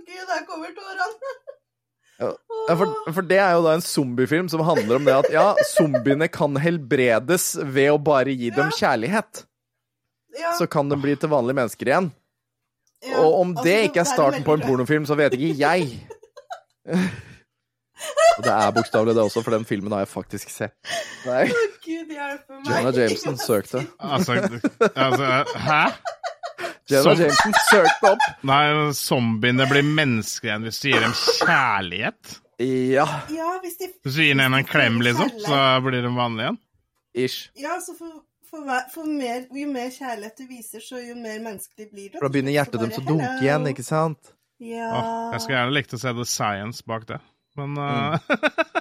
Gud, der kommer tårene! Ja, for, for det er jo da en zombiefilm som handler om det at ja, zombiene kan helbredes ved å bare gi dem kjærlighet. Ja, Så kan de bli til vanlige mennesker igjen. ja. Og om Altså, det ikke er starten på en pornofilm, så vet ikke jeg. Og det er bokstavelig det også, for den filmen har jeg faktisk sett. Nei, Å, Gud. Jenna Jameson søkte. Altså, altså Hæ? Jenna Som- Jameson søkte opp. Nei, zombiene blir mennesker igjen hvis du gir dem kjærlighet. Ja, Ja, hvis de Hvis du gir den en klem, liksom, så blir de vanlige igjen. ish. Ja, så for, for, for mer, jo mer kjærlighet du viser, så jo mer menneskelig blir du. For da begynner hjertet deres å dunke igjen, ikke sant? Ja. Oh, jeg skulle gjerne likt å se the science bak det. Men uh, mm.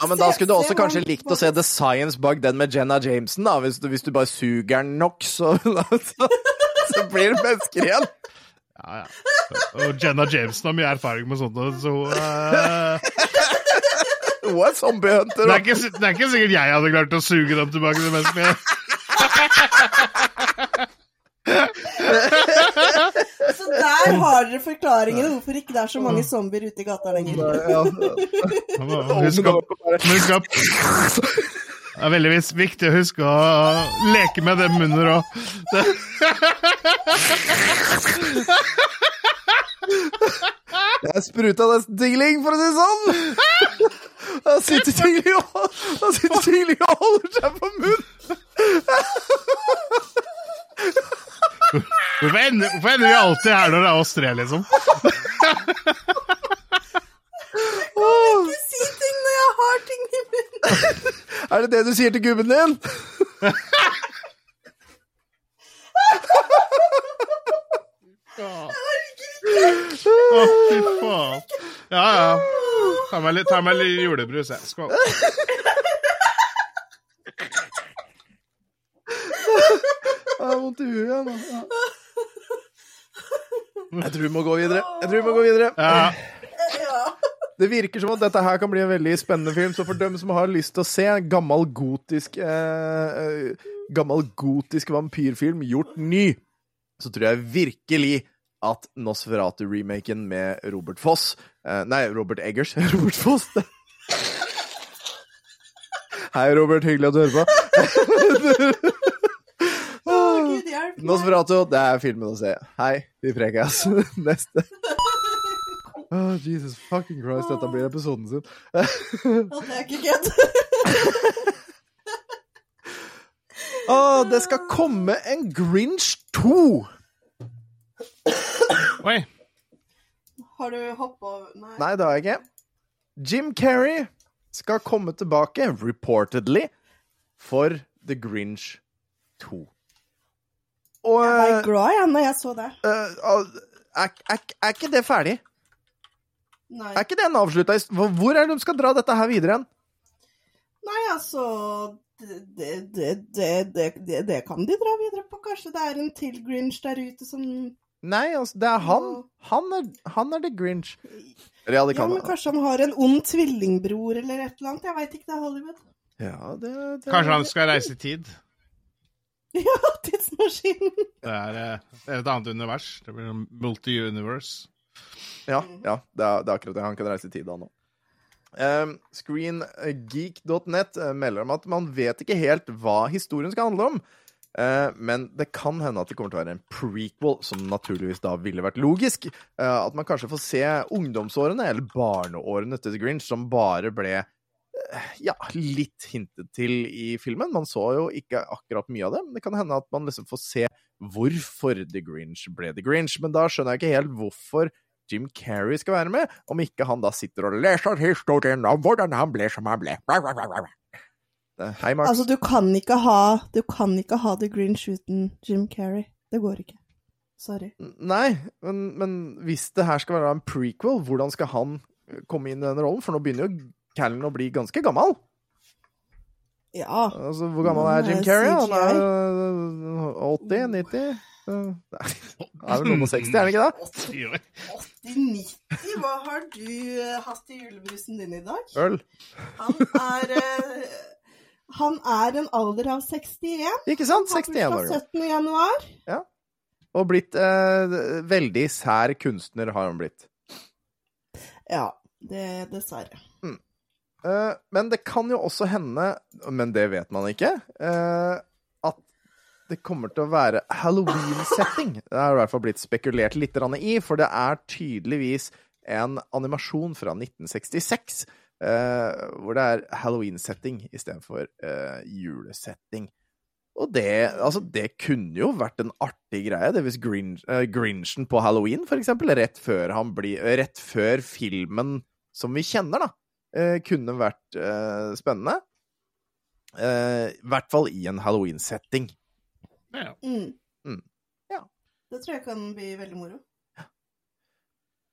Ja, men da skulle du også kanskje likt å se The Science bak den med Jenna Jameson, da. Hvis du, hvis du bare suger den nok, så, så, så blir det mennesker igjen. Ja, ja. Og Jenna Jameson har mye erfaring med sånt, så uh, Hun er zombiehunter. det, er ikke, det er ikke sikkert jeg hadde klart å suge dem tilbake til menneskene. Så der har dere forklaringen hvorfor ikke det er så mange zombier ute i gata lenger. Ja, Husk opp husk å Det er veldig viktig å huske å leke med dem under òg. Jeg spruta nesten tingling, for å si det sånn! Jeg sitter tingling og, sitter tingling og holder seg på munnen. Hvorfor ender vi alltid her når det er oss tre, liksom? Ikke si ting når jeg har ting i munnen! Er det det du sier til gubben din? Å, fy faen. Ja, ja. Ta meg litt, ta meg litt julebrus, jeg. Skål. Jeg har vondt i huet igjen. nå. Jeg tror vi må gå videre. Jeg tror vi må gå videre. Ja. Det virker som at dette her kan bli en veldig spennende film, så for dem som har lyst til å se en gammel gotisk eh, Gammel gotisk vampyrfilm gjort ny, så tror jeg virkelig at Nosferatu-remaken med Robert Foss eh, Nei, Robert Eggers. Robert Foss. Hei, Robert. Hyggelig at du hører på. Nosferatu, det er filmen å se. Hei, vi prekes. Neste. Oh, Jesus fucking Christ, dette blir episoden sin. Det er ikke kødd. Å, det skal komme en Grinch 2! Oi. Har du hoppa over Nei. Nei, det har jeg ikke. Jim Carrey skal komme tilbake, reportedly, for The Grinch 2. Og Jeg ble glad igjen når jeg så det. eh, er, er, er ikke det ferdig? Nei, Er ikke den avslutta? Hvor hvor er det de skal dra dette her videre hen? Nei altså det, det, det, det, det, det, det kan de dra videre på. Kanskje det er en til Grinch der ute som Nei, altså, det er han. Han er, han er The Grinch. Ja, det Ja, men kanskje han har en ond tvillingbror eller et eller annet. Jeg veit ikke, det er Hollywood. Ja, det, det Kanskje han skal reise i tid. Ja, tidsmaskinen. Det er eh, et annet univers. Det blir multi-universe. Ja, ja det, er, det er akkurat det. Han kan reise i tid, han òg. Um, Screengeek.net eh, melder om at man vet ikke helt hva historien skal handle om. Uh, men det kan hende at det kommer til å være en prequel, som naturligvis da ville vært logisk. Uh, at man kanskje får se ungdomsårene, eller barneårene til The Grinch, som bare ble uh, ja, litt hintet til i filmen. Man så jo ikke akkurat mye av det, men det kan hende at man liksom får se hvorfor The Grinch ble The Grinch. Men da skjønner jeg ikke helt hvorfor Jim Carrey skal være med, om ikke han da sitter og leser historien om hvordan han ble som han ble. Hei, Max. Altså, du kan ikke ha Du kan ikke ha The Grinch uten Jim Carrey. Det går ikke. Sorry. Nei, men, men hvis det her skal være en prequel, hvordan skal han eh, komme inn i den rollen? For nå begynner jo Callen å bli ganske gammel. Ja. Altså, Hvor gammel er Jim Carrey? Han er øh, 80? 90? Det er vel noen og 60, er han ikke det? 80-90, hva har du eh, hatt i julebrusen din i dag? Øl. Han er eh, Han er en alder av 61. Ikke sant? Han har 61 år. bursdag 17. januar. Og blitt eh, veldig sær kunstner, har han blitt. Ja, det dessverre. Eh, men det kan jo også hende, men det vet man ikke, eh, det kommer til å være Halloween-setting. Det har i hvert fall blitt spekulert litt i, for det er tydeligvis en animasjon fra 1966 eh, hvor det er Halloween-setting istedenfor eh, julesetting. Og det, altså, det kunne jo vært en artig greie, det hvis Grinch, eh, Grinchen på halloween, for eksempel, rett før, han blir, rett før filmen som vi kjenner, da, eh, kunne vært eh, spennende. Eh, I hvert fall i en halloween-setting. Ja. Mm. Mm. Ja. Det tror jeg kan bli veldig moro.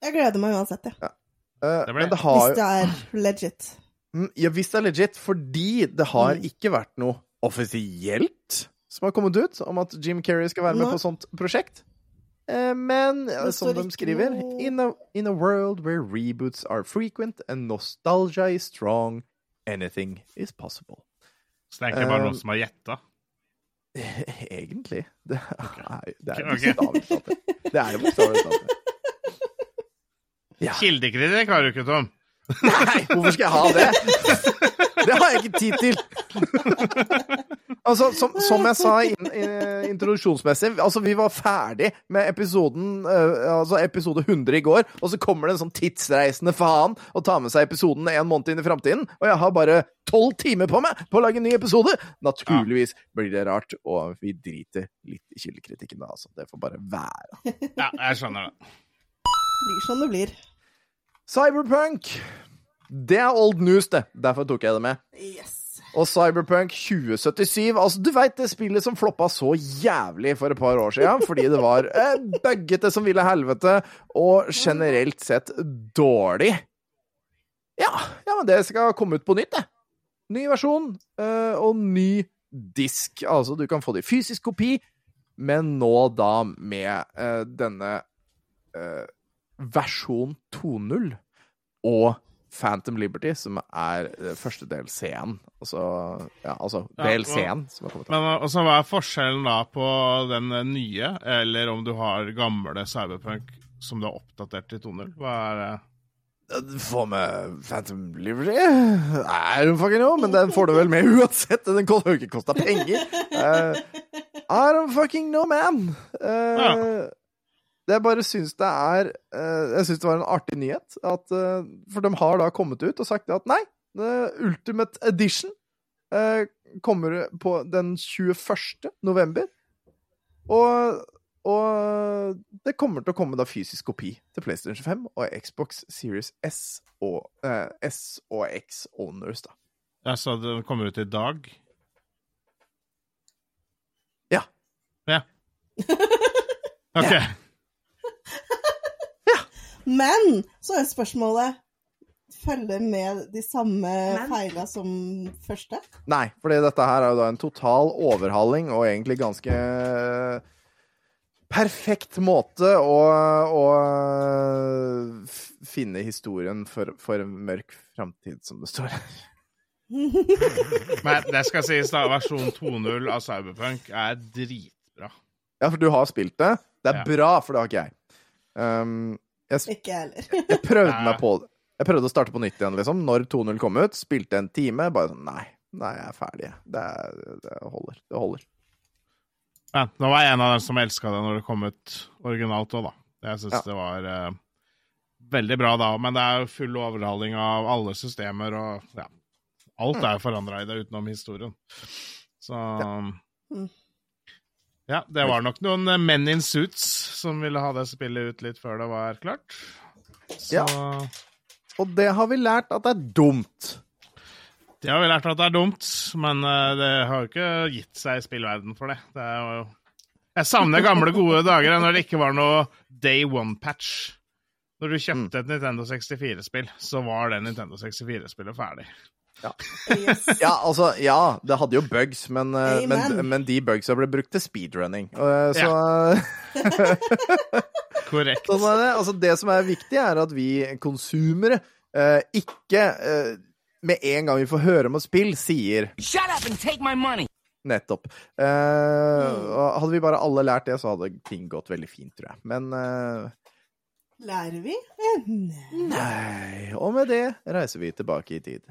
Jeg gleder meg uansett, jeg. Eh, Det men det har Hvis det er legit. Mm, Ja, hvis det er legit, fordi det har Mm. ikke vært noe offisielt som har kommet ut om at Jim Carrey skal være med Nei. på sånt prosjekt. Eh, Men eh, som de skriver in a, in a world where reboots are frequent and nostalgia is strong, anything is possible. Så det er egentlig bare Um, noen som har gjetta. Egentlig. Det er, det er Ok. bokstavelig talt det. Det er bokstavelig talt det. Ja. Kildekritikk har du ikke, Tom. Nei, hvorfor skal jeg ha det? Det har jeg ikke tid til. Altså, som, som jeg sa in, in, introduksjonsmessig. Altså, vi var ferdig med episoden uh, Altså episode 100 i går, og så kommer det en sånn tidsreisende faen og tar med seg episoden en måned inn i framtiden, og jeg har bare tolv timer på meg på å lage en ny episode! Naturligvis blir det rart, og vi driter litt i kildekritikken da, altså. Det får bare være. Ja, jeg skjønner det. Blir som det blir. Cyberpunk! Det er old news, det. Derfor tok jeg det med. Yes. Og Cyberpunk 2077 Altså, du veit det spillet som floppa så jævlig for et par år siden fordi det var eh, buggete som ville helvete, og generelt sett dårlig. Ja, ja, men det skal komme ut på nytt, det. Ny versjon eh, og ny disk. Altså, du kan få det i fysisk kopi, men nå da med eh, denne eh, versjon 2.0 og Phantom Liberty, som er eh, første DLC-en. Altså, ja, altså DLC-en som har kommet. Men altså, hva er forskjellen da på den uh, nye, eller om du har gamle Cyberpunk som du har oppdatert til 2.0? Hva er det? Få med Phantom Liberty? Nei, hun fucking know, men den får du vel med uansett. Den har ikke kosta penger. Uh, I don't fucking know, man. Uh, Ja. Det jeg bare syns det er eh, Jeg syns det var en artig nyhet. At, eh, for de har da kommet ut og sagt at nei, Ultimate Edition eh, kommer på den 21. november. Og, og det kommer til å komme da fysisk kopi til PlayStation 5 og Xbox Series S og, eh, S og X Owners, da. Jeg sa den kommer ut i dag. Ja. Ja. OK. Men så er spørsmålet Følger med de samme feila som første? Nei, fordi dette her er jo da en total overhaling og egentlig ganske eh, perfekt måte å, å finne historien for, for en mørk framtid, som det står her. Men det skal sies, da. Versjon 2.0 av Cyberpunk er dritbra. Ja, for du har spilt det. Det er Ja. bra, for det har ikke jeg. Um, jeg, Ikke jeg heller. jeg prøvde meg på det. Jeg prøvde å starte på nytt igjen, liksom, når 2.0 kom ut. Spilte en time. Bare sånn Nei, nei, jeg er ferdig. Det, er, det holder. Det holder. Men nå var jeg en av dem som elska det når det kom ut originalt òg, da. Jeg syns Ja. det var eh, veldig bra da, men det er jo full overhaling av alle systemer og ja. Alt er forandra i det utenom historien. Så Mm. Ja, det var nok noen menn men in suits som ville ha det spillet ut litt før det var klart. Så Ja. Og det har vi lært at det er dumt. det har vi lært at det er dumt, men eh, det har jo ikke gitt seg i spillverden for det. Det er jo Jeg savner gamle, gode dager når det ikke var noe day one-patch. Når du kjøpte et Nintendo 64-spill, så var det Nintendo 64-spillet ferdig. Yes. Ja, altså, ja, det hadde jo bugs, men, eh, men, men de bugsa ble brukt til speedrunning. Eh, Så Korrekt. sånn er det. Altså, det som er viktig, er at vi konsumere eh, ikke eh, med en gang vi får høre om et spill, sier Shut up and take my money. nettopp. Eh, Hadde vi bare alle lært det, så hadde ting gått veldig fint, tror jeg. Men eh, Lærer vi? Nei. nei. Og med det reiser vi tilbake i tid.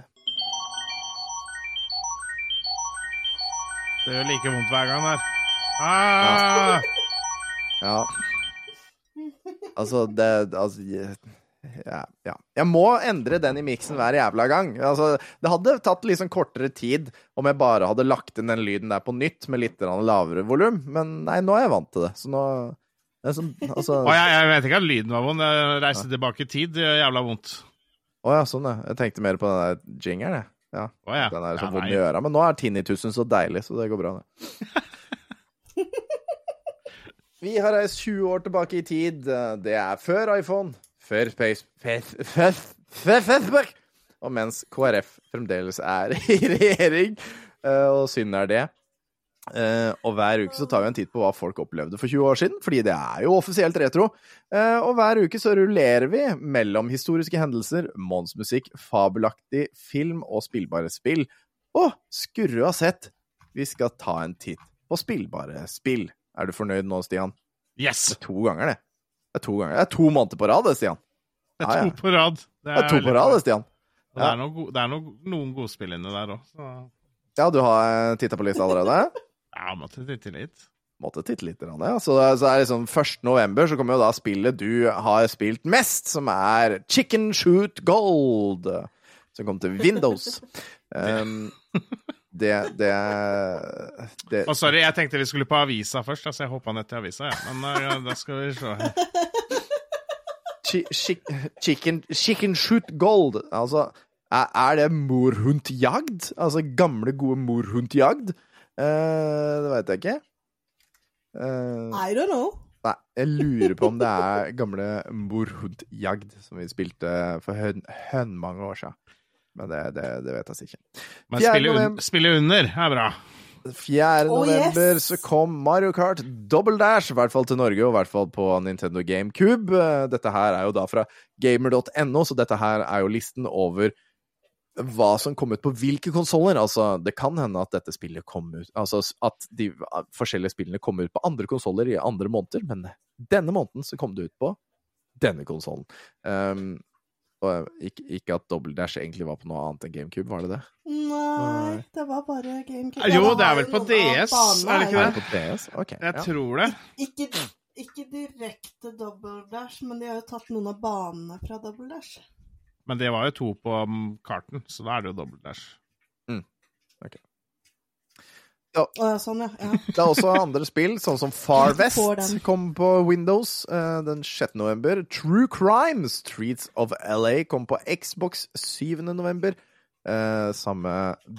Det gjør like vondt hver gang der. Ah! Ja. Altså, det Altså ja, ja. Jeg må endre den i miksen hver jævla gang. Altså, det hadde tatt liksom kortere tid om jeg bare hadde lagt inn den lyden der på nytt med litt lavere volum, men nei, nå er jeg vant til det. Så nå er sånn, altså, Og jeg, jeg vet ikke at lyden var vond. Jeg Reise tilbake i tid jævla vondt. Å ja, sånn, ja. Jeg tenkte mer på den der jingeren, jeg. Ja. Oh, ja. Den er så Ja, vond i øra. Men nå er tinnitusen så deilig, så det går bra, det. Vi har reist 20 år tilbake i tid. Det er før iPhone, Space før Facebook! Og mens KrF fremdeles er i regjering, eh, og synd er det. Eh, og hver uke så tar vi en titt på hva folk opplevde for 20 år siden, fordi det er jo offisielt retro. Uh, og hver uke så rullerer vi mellom historiske hendelser, månedsmusikk, fabelaktig film og spillbare spill. Og skurre ha sett, vi skal ta en titt på spillbare spill. Er du fornøyd nå, Stian? Yes! Det er to ganger, det. Det er to ganger. Det er to måneder på rad, det, Stian. Det er to på rad. Det er to veldig på rad, det, Stian. Ja. Det er, noe, det er noe, noen godspill inni der òg, Ja, du har titta på lista allerede? Ja, måtte titte litt. Måtte titte litt. grann, Ja. Så, så er liksom 1. november så kommer jo da spillet du har spilt mest, som er Chicken Shoot Gold. Som kom til Windows. Um, det, det, det Oh, sorry, jeg tenkte vi skulle på avisa først, altså jeg hoppa ned til avisa, ja. Men ja, da skal vi se her. chicken, chicken Shoot Gold. Altså, er, det morhundjagd? Altså gamle, gode morhundjagd? Uh, det veit jeg ikke. Eh, I don't know. Nei, jeg lurer på om det er gamle morhundjagd som vi spilte for høn, høn mange år siden. Men det, det, det vet jeg ikke. Men spille, un spille under er bra. 4. Oh, november yes! så kom Mario Kart Double Dash, i hvert fall til Norge, og i hvert fall på Nintendo GameCube. Eh, Dette her er jo da fra gamer.no, så dette her er jo listen over hva som kom ut på hvilke konsoller. Altså, det kan hende at dette spillet kom ut Altså at de forskjellige spillene kom ut på andre konsoller i andre måneder, men denne måneden så kom det ut på denne konsollen. Um, og ikke, ikke at Double Dash egentlig var på noe annet enn GameCube, var det det? Nei, det var bare GameCube. Jo, det er vel på DS, er det ikke det? Er det på DS? Ok. Jeg ja. tror det. Ikke, ikke direkte double dash, men de har jo tatt noen av banene fra double dash. Men det var jo to på um, karten, så da er det jo dobbelt dash. Å ja, sånn, ja. ja. Det er også andre spill, sånn som Far West kom på Windows uh, den 6. november. True Crime, Streets of LA, kom på Xbox 7. november. Uh, samme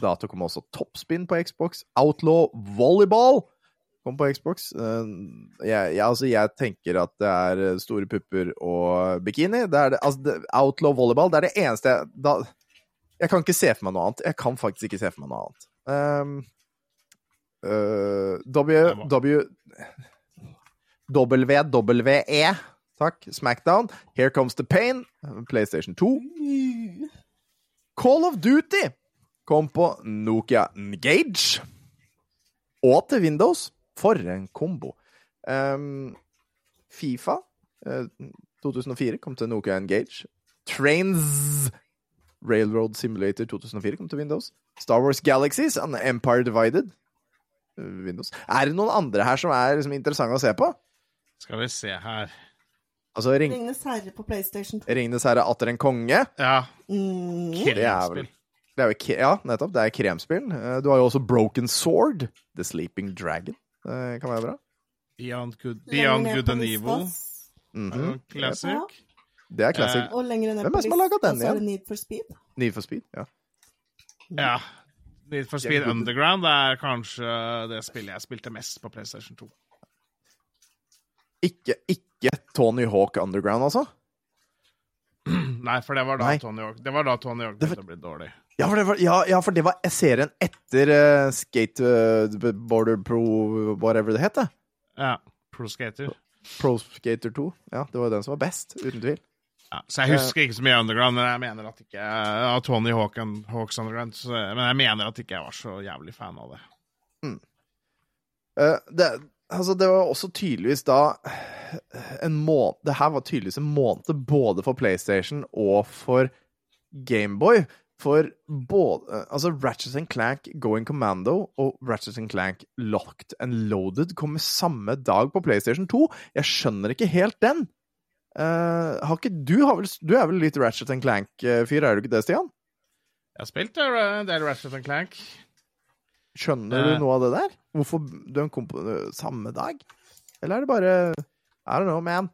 dato kom også Toppspinn på Xbox. Outlaw Volleyball kom på Xbox. Eh, jeg, jeg, altså, jeg tenker at det er eh, store pupper og bikini. Det er det, altså, det, Outlaw Volleyball det er det eneste jeg da, Jeg kan ikke se for meg noe annet. Jeg kan faktisk ikke se for meg noe annet. Um, Uh, w, w, WWE, takk, Smackdown, Here Comes the Pain, PlayStation 2. Call of Duty kom på Nokia Engage. Og til Windows. For en kombo. Um, Fifa uh, 2004 kom til Nokia Engage. Trains Railroad Simulator 2004 kom til Windows. Star Wars Galaxies and Empire Divided. eh, Windows. Er det noen andre her som er liksom, interessante å se på? Skal vi se her. Altså Ring Ringenes herre på PlayStation 2. Ringenes herre atter en konge. Ja, Mm. Det er vel det er jo, Ja, nettopp. Det er kremspill. Eh, Du har jo også Broken Sword. The Sleeping Dragon. Det kan være bra. Beyond Good, Beyond Good and Evil. Mm Mhm. er Classic. Ja. Det er classic. Eh, Og lenger ned Hvem er det som har laget den igjen? Need for Speed. Need for Speed. Ja. Ja. Need for Speed Underground det er kanskje det spillet jeg spilte mest på PlayStation 2. Ikke, ikke Tony Hawk Underground, altså? Nei, for det var da Nei. Tony Hawk Det var da Tony Hawk begynte å bli dårlig. Ja, for det var, ja, ja, for det var serien etter uh, Skateboarder Pro Whatever det het. det. Ja. Pro Skater. Pro Skater 2. Ja, det var den som var best, uten tvil. Ja, så jeg husker ikke så mye Underground, men jeg mener at ikke av Tony Hawk and Hawks Underground. Så, men jeg mener at ikke jeg var så jævlig fan av det. Eh, det, altså, det var også tydeligvis da en måned Det her var tydeligvis en måned både for PlayStation og for Gameboy. For både Altså, Ratchet and Clank Going Commando og Ratchet and Clank Locked and Loaded kommer samme dag på PlayStation 2. Jeg skjønner ikke helt den. Uh, har ikke du har vel, Du er vel litt Ratchet and Clank-fyr, er du ikke det, Stian? Jeg har spilt en del Ratchet and Clank. Skjønner Eh. du noe av det der? Hvorfor de kom på eh, samme dag? Eller er det bare I don't know, man.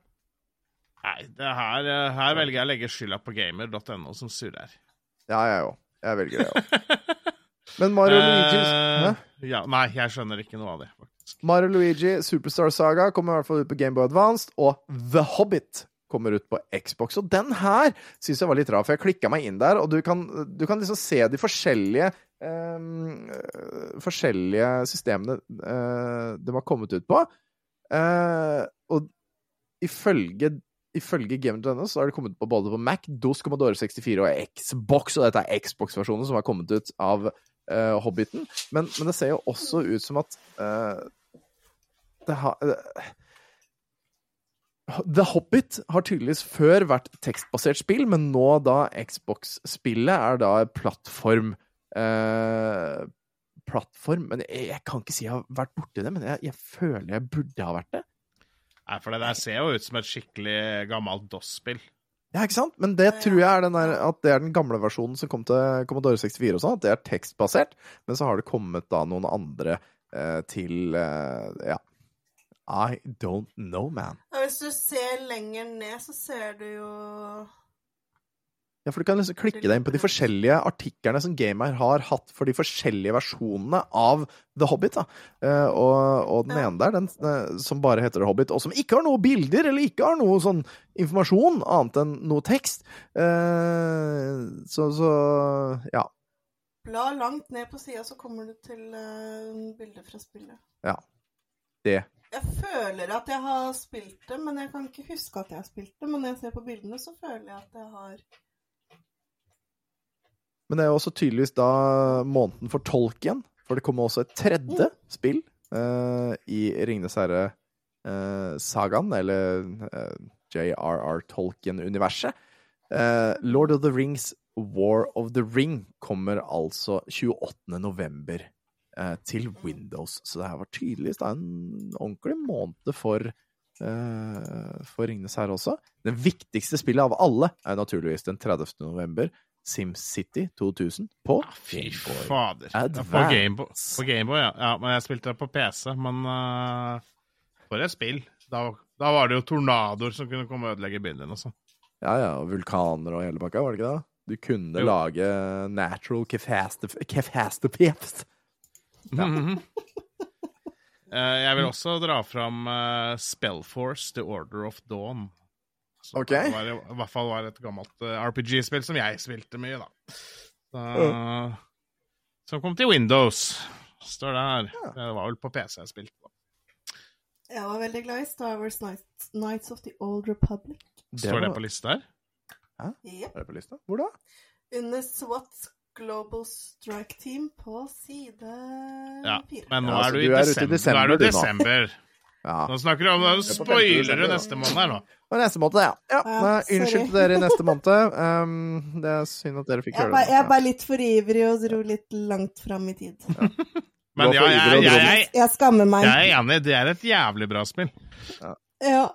Nei, det her, eh, her velger jeg å legge skylda på gamer.no, som surrer. Ja, jeg òg. Jeg velger det òg. Men Mario Luigi? Eh, ja, Nei, jeg skjønner ikke noe av det, faktisk. Mario Luigi Superstar Saga kommer i hvert fall ut på Gameboy Advanced, og The Hobbit kommer ut på Xbox. Og den her syns jeg var litt rar, for jeg klikka meg inn der, og du kan, du kan liksom se de forskjellige um, forskjellige systemene uh, de har kommet ut på. Uh, og ifølge Ifølge Game.no så har det kommet på både på Mac, DOS, Commodore 64 og Xbox, og dette er Xbox-versjonen som har kommet ut av uh, Hobbiten. Men, men det ser jo også ut som at uh, det har uh, The Hobbit har tydeligvis før vært tekstbasert spill, men nå da Xbox-spillet er da plattform plattform. Men jeg, jeg kan ikke si jeg har vært borti det, men jeg, jeg føler jeg burde ha vært det. Nei, for det der ser jo ut som et skikkelig gammelt DOS-spill. Ja, ikke sant? Men det tror jeg er den der, at det er den gamle versjonen som kom til Commodore 64 og sånn, at det er tekstbasert. Men så har det kommet da noen andre eh, til eh, Ja. I don't know, man. Ja, hvis du ser lenger ned, så ser du jo Ja, for du kan liksom klikke deg inn på de forskjellige artiklene som Gamer har hatt for de forskjellige versjonene av The Hobbit. da. Eh, og, og den ene der, den eh, som bare heter The Hobbit, og som ikke har noe bilder eller ikke har noe sånn informasjon annet enn noe tekst. Eh, så, så ja. Bla langt ned på sida, så kommer du til bildet fra spillet. Ja. Det. Jeg føler at jeg har spilt det, men jeg kan ikke huske at jeg har spilt det. Men når jeg ser på bildene, så føler jeg at jeg har Men det er jo også tydeligvis da måneden for Tolkien, for det kommer også et tredje spill uh, i Ringenes herre-sagaen, eller uh, JRR Tolkien-universet. Eh, Lord of the Rings War of the Ring kommer altså 28. november eh, til Windows. Så det her var tydeligvis da en ordentlig måned for, eh, for Ringenes herre også. Det viktigste spillet av alle er naturligvis den 30. november. SimCity 2000 på Fy fader. Advance. På Gameboy, Game ja. ja. Men jeg spilte det på PC. Men uh, for et spill. Da, da var det jo tornadoer som kunne komme og ødelegge byen din. Også. Ja, ja, og vulkaner og hele pakka, var det ikke det? Du kunne Jo. lage natural catastrophes. Ja. Mm -hmm. uh, jeg vil også dra fram uh, Spellforce, The Order of Dawn. Som Det var, I hvert fall var et gammelt eh, RPG-spill som jeg spilte mye, da. Så, Som kom til Windows. Står det her. Det var vel på PC jeg spilte. da. Jeg var veldig glad i Star Wars Knights, Knights of the Old Republic. Står det på lista her? Yep. Er det på lista? Hvor da? Under SWAT Global Strike Team på side Ja, men nå Ja, er du i du er desember. Nå er du i desember, nå. desember. Ja. Nå snakker du om det, spoiler du neste måned her nå. Og neste måned, ja. ja. Ja, unnskyld til dere i neste måned. Um, det er synd at dere fikk Jeg høre det. jeg er bare litt for ivrig og dro litt langt fram i tid. Men ja, jeg, jeg, jeg, Jeg skammer meg. jeg er enig. Det er et jævlig bra spill. Ja,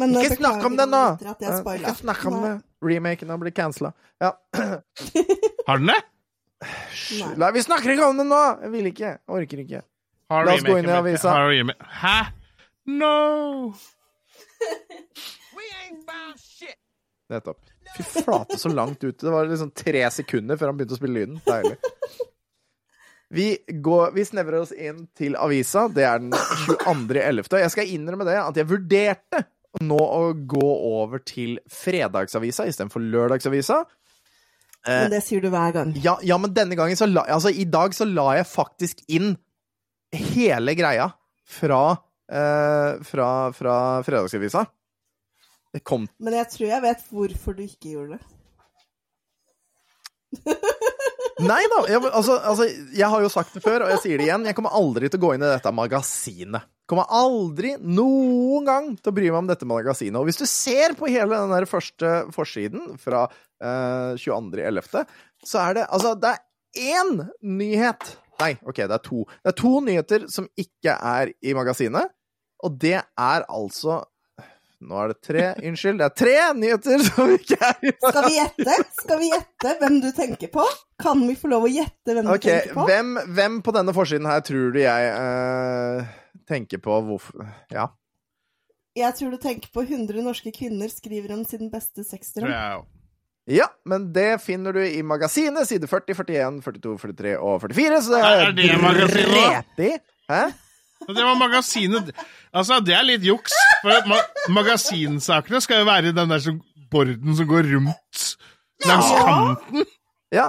men Ikke snakk om det nå! Ja. Ikke snakk om det. Remaken har blitt cancela. Ja. Har den det? Nei. Vi snakker ikke om det nå! Jeg vil ikke. Jeg orker ikke. Har La oss gå inn i avisa. Hæ? No! Nettopp. Fy flate, så langt ute. Det var liksom tre sekunder før han begynte å spille lyden. Deilig. Vi, går, vi snevrer oss inn til avisa. Det er den 22.11. Jeg skal innrømme det at jeg vurderte nå å gå over til fredagsavisa istedenfor lørdagsavisa. Eh, Men det sier du hver gang. ja, ja, men denne gangen så la Altså, i dag så la jeg faktisk inn hele greia fra, eh, fra, fra fredagsavisa. Det kom Men jeg tror jeg vet hvorfor du ikke gjorde det. Nei da. Jeg, altså, altså, jeg har jo sagt det før, og jeg sier det igjen. Jeg kommer aldri til å gå inn i dette magasinet. Kommer aldri noen gang til å bry meg om dette magasinet. Og hvis du ser på hele den der første forsiden fra eh, 22.11., så er det altså Det er én nyhet Nei, OK, det er to. Det er to nyheter som ikke er i magasinet, og det er altså Nå er det tre Unnskyld, det er tre nyheter som ikke er Skal vi gjette? Skal vi gjette hvem du tenker på? Kan vi få lov å gjette hvem okay, du tenker på? hvem, hvem på denne forsiden her tror du jeg uh, tenker på hvorfor Ja. Jeg tror du tenker på 100 norske kvinner skriver om sin beste sexdrøm. Ja, men det finner du i magasinet, side 40, 41, 42, 43 og 44, så det Er er det magasinet? Hæ? Det var magasinet Altså, det er litt juks. For ma magasinsakene skal jo være den der som, borden som går rundt langs Ja. kanten. Ja.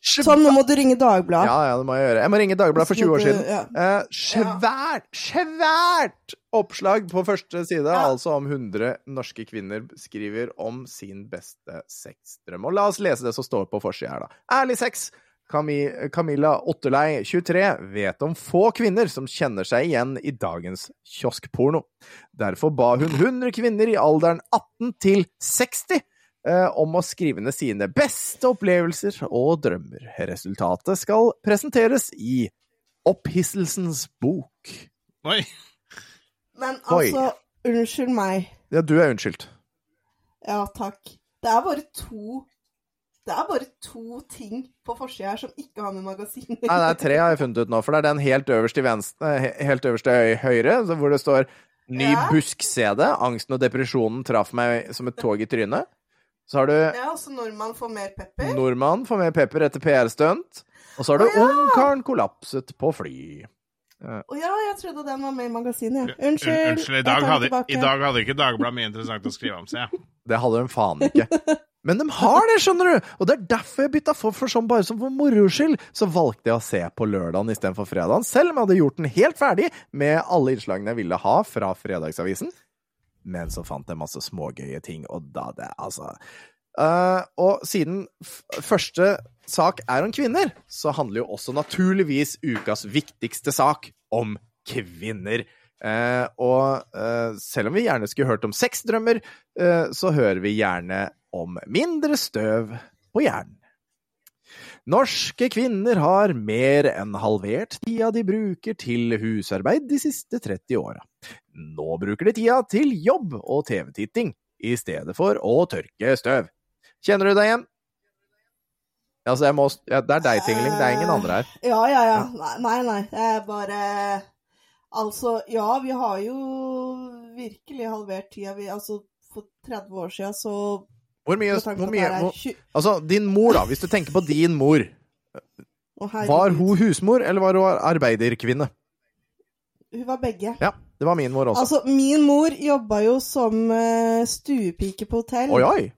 Sånn, nå må du ringe Dagbladet. Ja, ja, det må jeg gjøre. Jeg må ringe Dagbladet for 20 år siden. Ja. Eh, svært, svært oppslag på første side, Ja. altså om 100 norske kvinner skriver om sin beste sexdrøm. Og la oss lese det som står på forsida her, da. Ærlig sex. Cami Camilla Otterlei, 23, vet om få kvinner som kjenner seg igjen i dagens kioskporno. Derfor ba hun 100 kvinner i alderen 18 til 60 eh, om å skrive ned sine beste opplevelser og drømmer. Resultatet skal presenteres i Opphisselsens bok. Oi. Men Oi. altså, unnskyld meg. Ja, du er unnskyldt. Ja, takk. Det er bare to Det er bare to ting på forsida her som ikke har med magasinet Nei, det er tre har jeg funnet ut nå, for det er den helt øverst i venstre, helt øverst til høyre, hvor det står Ny Ja. busk-CD. Angsten og depresjonen traff meg som et tog i trynet. Så har du Ja, så nordmann får mer pepper. Nordmann får mer pepper etter PR-stunt. Og så har du Å, ja. Ungkaren kollapset på fly. Å ja, jeg trodde den var med i magasinet. ja. Unnskyld. Un- Unnskyld, i dag, hadde, i dag hadde ikke Dagbladet mye interessant å skrive om seg. Det hadde de faen ikke. Men de har det, skjønner du! Og det er derfor jeg bytta for, for sånn bare som for moro skyld, så valgte jeg å se på lørdagen istedenfor fredagen, selv om jeg hadde gjort den helt ferdig med alle innslagene jeg ville ha fra Fredagsavisen. Men så fant jeg masse smågøye ting, og da det Altså uh, Og siden første sak er om kvinner, så handler jo også naturligvis ukas viktigste sak om kvinner. Uh, og uh, selv om vi gjerne skulle hørt om sexdrømmer, så hører vi gjerne om mindre støv på hjernen. Norske kvinner har mer enn halvert tida de bruker til husarbeid de siste 30 åra. Nå bruker de tida til jobb og TV-titting, i stedet for å tørke støv. Kjenner du deg igjen? Altså, jeg må ja, Det er deg, Tingling. Det er ingen andre her. Ja, ja, ja. Nei, nei. Det er bare Altså, ja, vi har jo virkelig halvert tida. Vi, altså, for 30 år siden så Hvor mye, hvor mye hvor, Altså, din mor, da. Hvis du tenker på din mor. Var hun husmor, eller var hun arbeiderkvinne? Hun var begge. Ja, det var min mor også. Altså, min mor jobba jo som eh, stuepike på hotell. Oi, oi!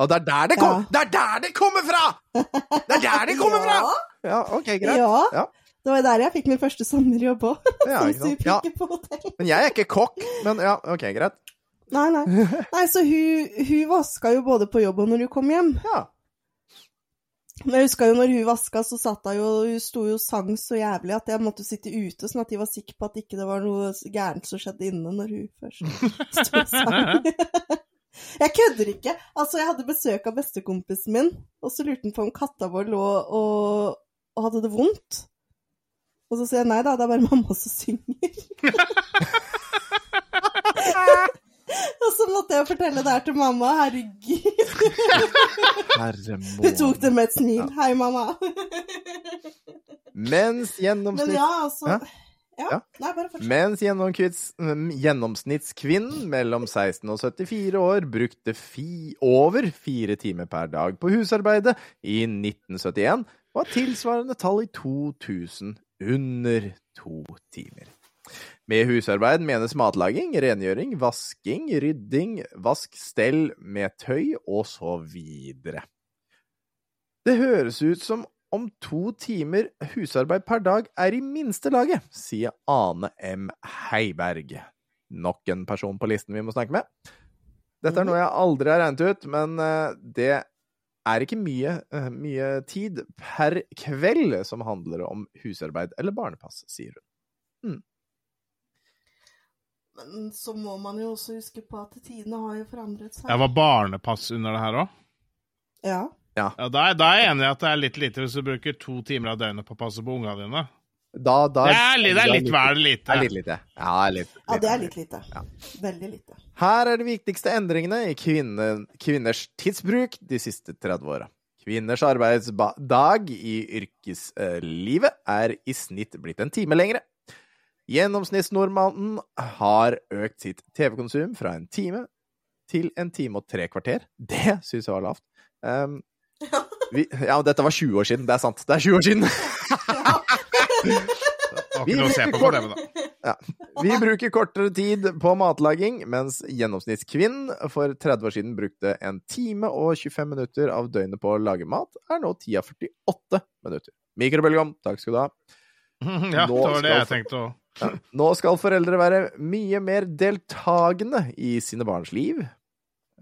Og det er der det, kom, Ja. det, er der det kommer fra! Det er der det kommer fra! Ja, ok, greit. Ja. Ja. Det var der jeg fikk min første sommerjobb òg. Ja, som stuepike på hotell. men jeg er ikke kokk. Men ja, ok, greit. Nei, nei. nei så hun, hun vaska jo både på jobb og når hun kom hjem. Ja. Men jeg husker jo når hun vaska, så satt hun jo Hun sto jo og sang så jævlig at jeg måtte sitte ute, sånn at de var sikre på at ikke det var noe gærent som skjedde inne når hun først sto og sang. Jeg kødder ikke. Altså, jeg hadde besøk av bestekompisen min, og så lurte han på om katta vår lå og, og hadde det vondt. Og så sier jeg nei da, det er bare mamma som synger. og så måtte jeg fortelle det her til mamma. Herregud. Herre Hun tok det med et smil. Hei, mamma. Mens Men ja, altså Ja. Ja. Ja. Nei. Mens gjennomsnittskvinnen mellom 16 og 74 år brukte fi over fire timer per dag på husarbeidet i 1971, var tilsvarende tall i 2000 under to timer. Med husarbeid menes matlaging, rengjøring, vasking, rydding, vask, stell med tøy og så videre. Det høres ut som om to timer husarbeid per dag er i minste laget, sier Ane M. Heiberg. Nok en person på listen vi må snakke med. Dette er noe jeg aldri har regnet ut, men eh, det er ikke mye, eh, mye tid per kveld som handler om husarbeid eller barnepass, sier hun. Men så må man jo også huske på at tidene har jo forandret seg. Jeg var barnepass under det her òg. Ja. Ja, da, er- da er jeg enig i at det er litt lite hvis du bruker to timer av døgnet på å passe på ungene dine. Da, da, Det er, litt- det er litt vel Det lite. er litt lite. Ja, det er litt, ja, det er litt lite. Ja. Veldig lite. Her er de viktigste endringene i kvinne, kvinners tidsbruk de siste 30 åra. Kvinners arbeidsdag i yrkeslivet er i snitt blitt en time lengre. Gjennomsnittsnordmannen har økt sitt TV-konsum fra en time til en time og tre kvarter. Det syns jeg var lavt. Um, vi, ja, dette var 20 år siden. Det er sant. Det er 20 år siden! vi, bruker kort... da. Vi bruker kortere tid på matlaging, mens gjennomsnittskvinnen for 30 år siden brukte en time og 25 minutter av døgnet på å lage mat, er nå tida 48 minutter. Mikrobølgeovn, takk skal du ha. Ja, det var det jeg tenkte òg. Nå skal foreldre være mye mer deltagende i sine barns liv.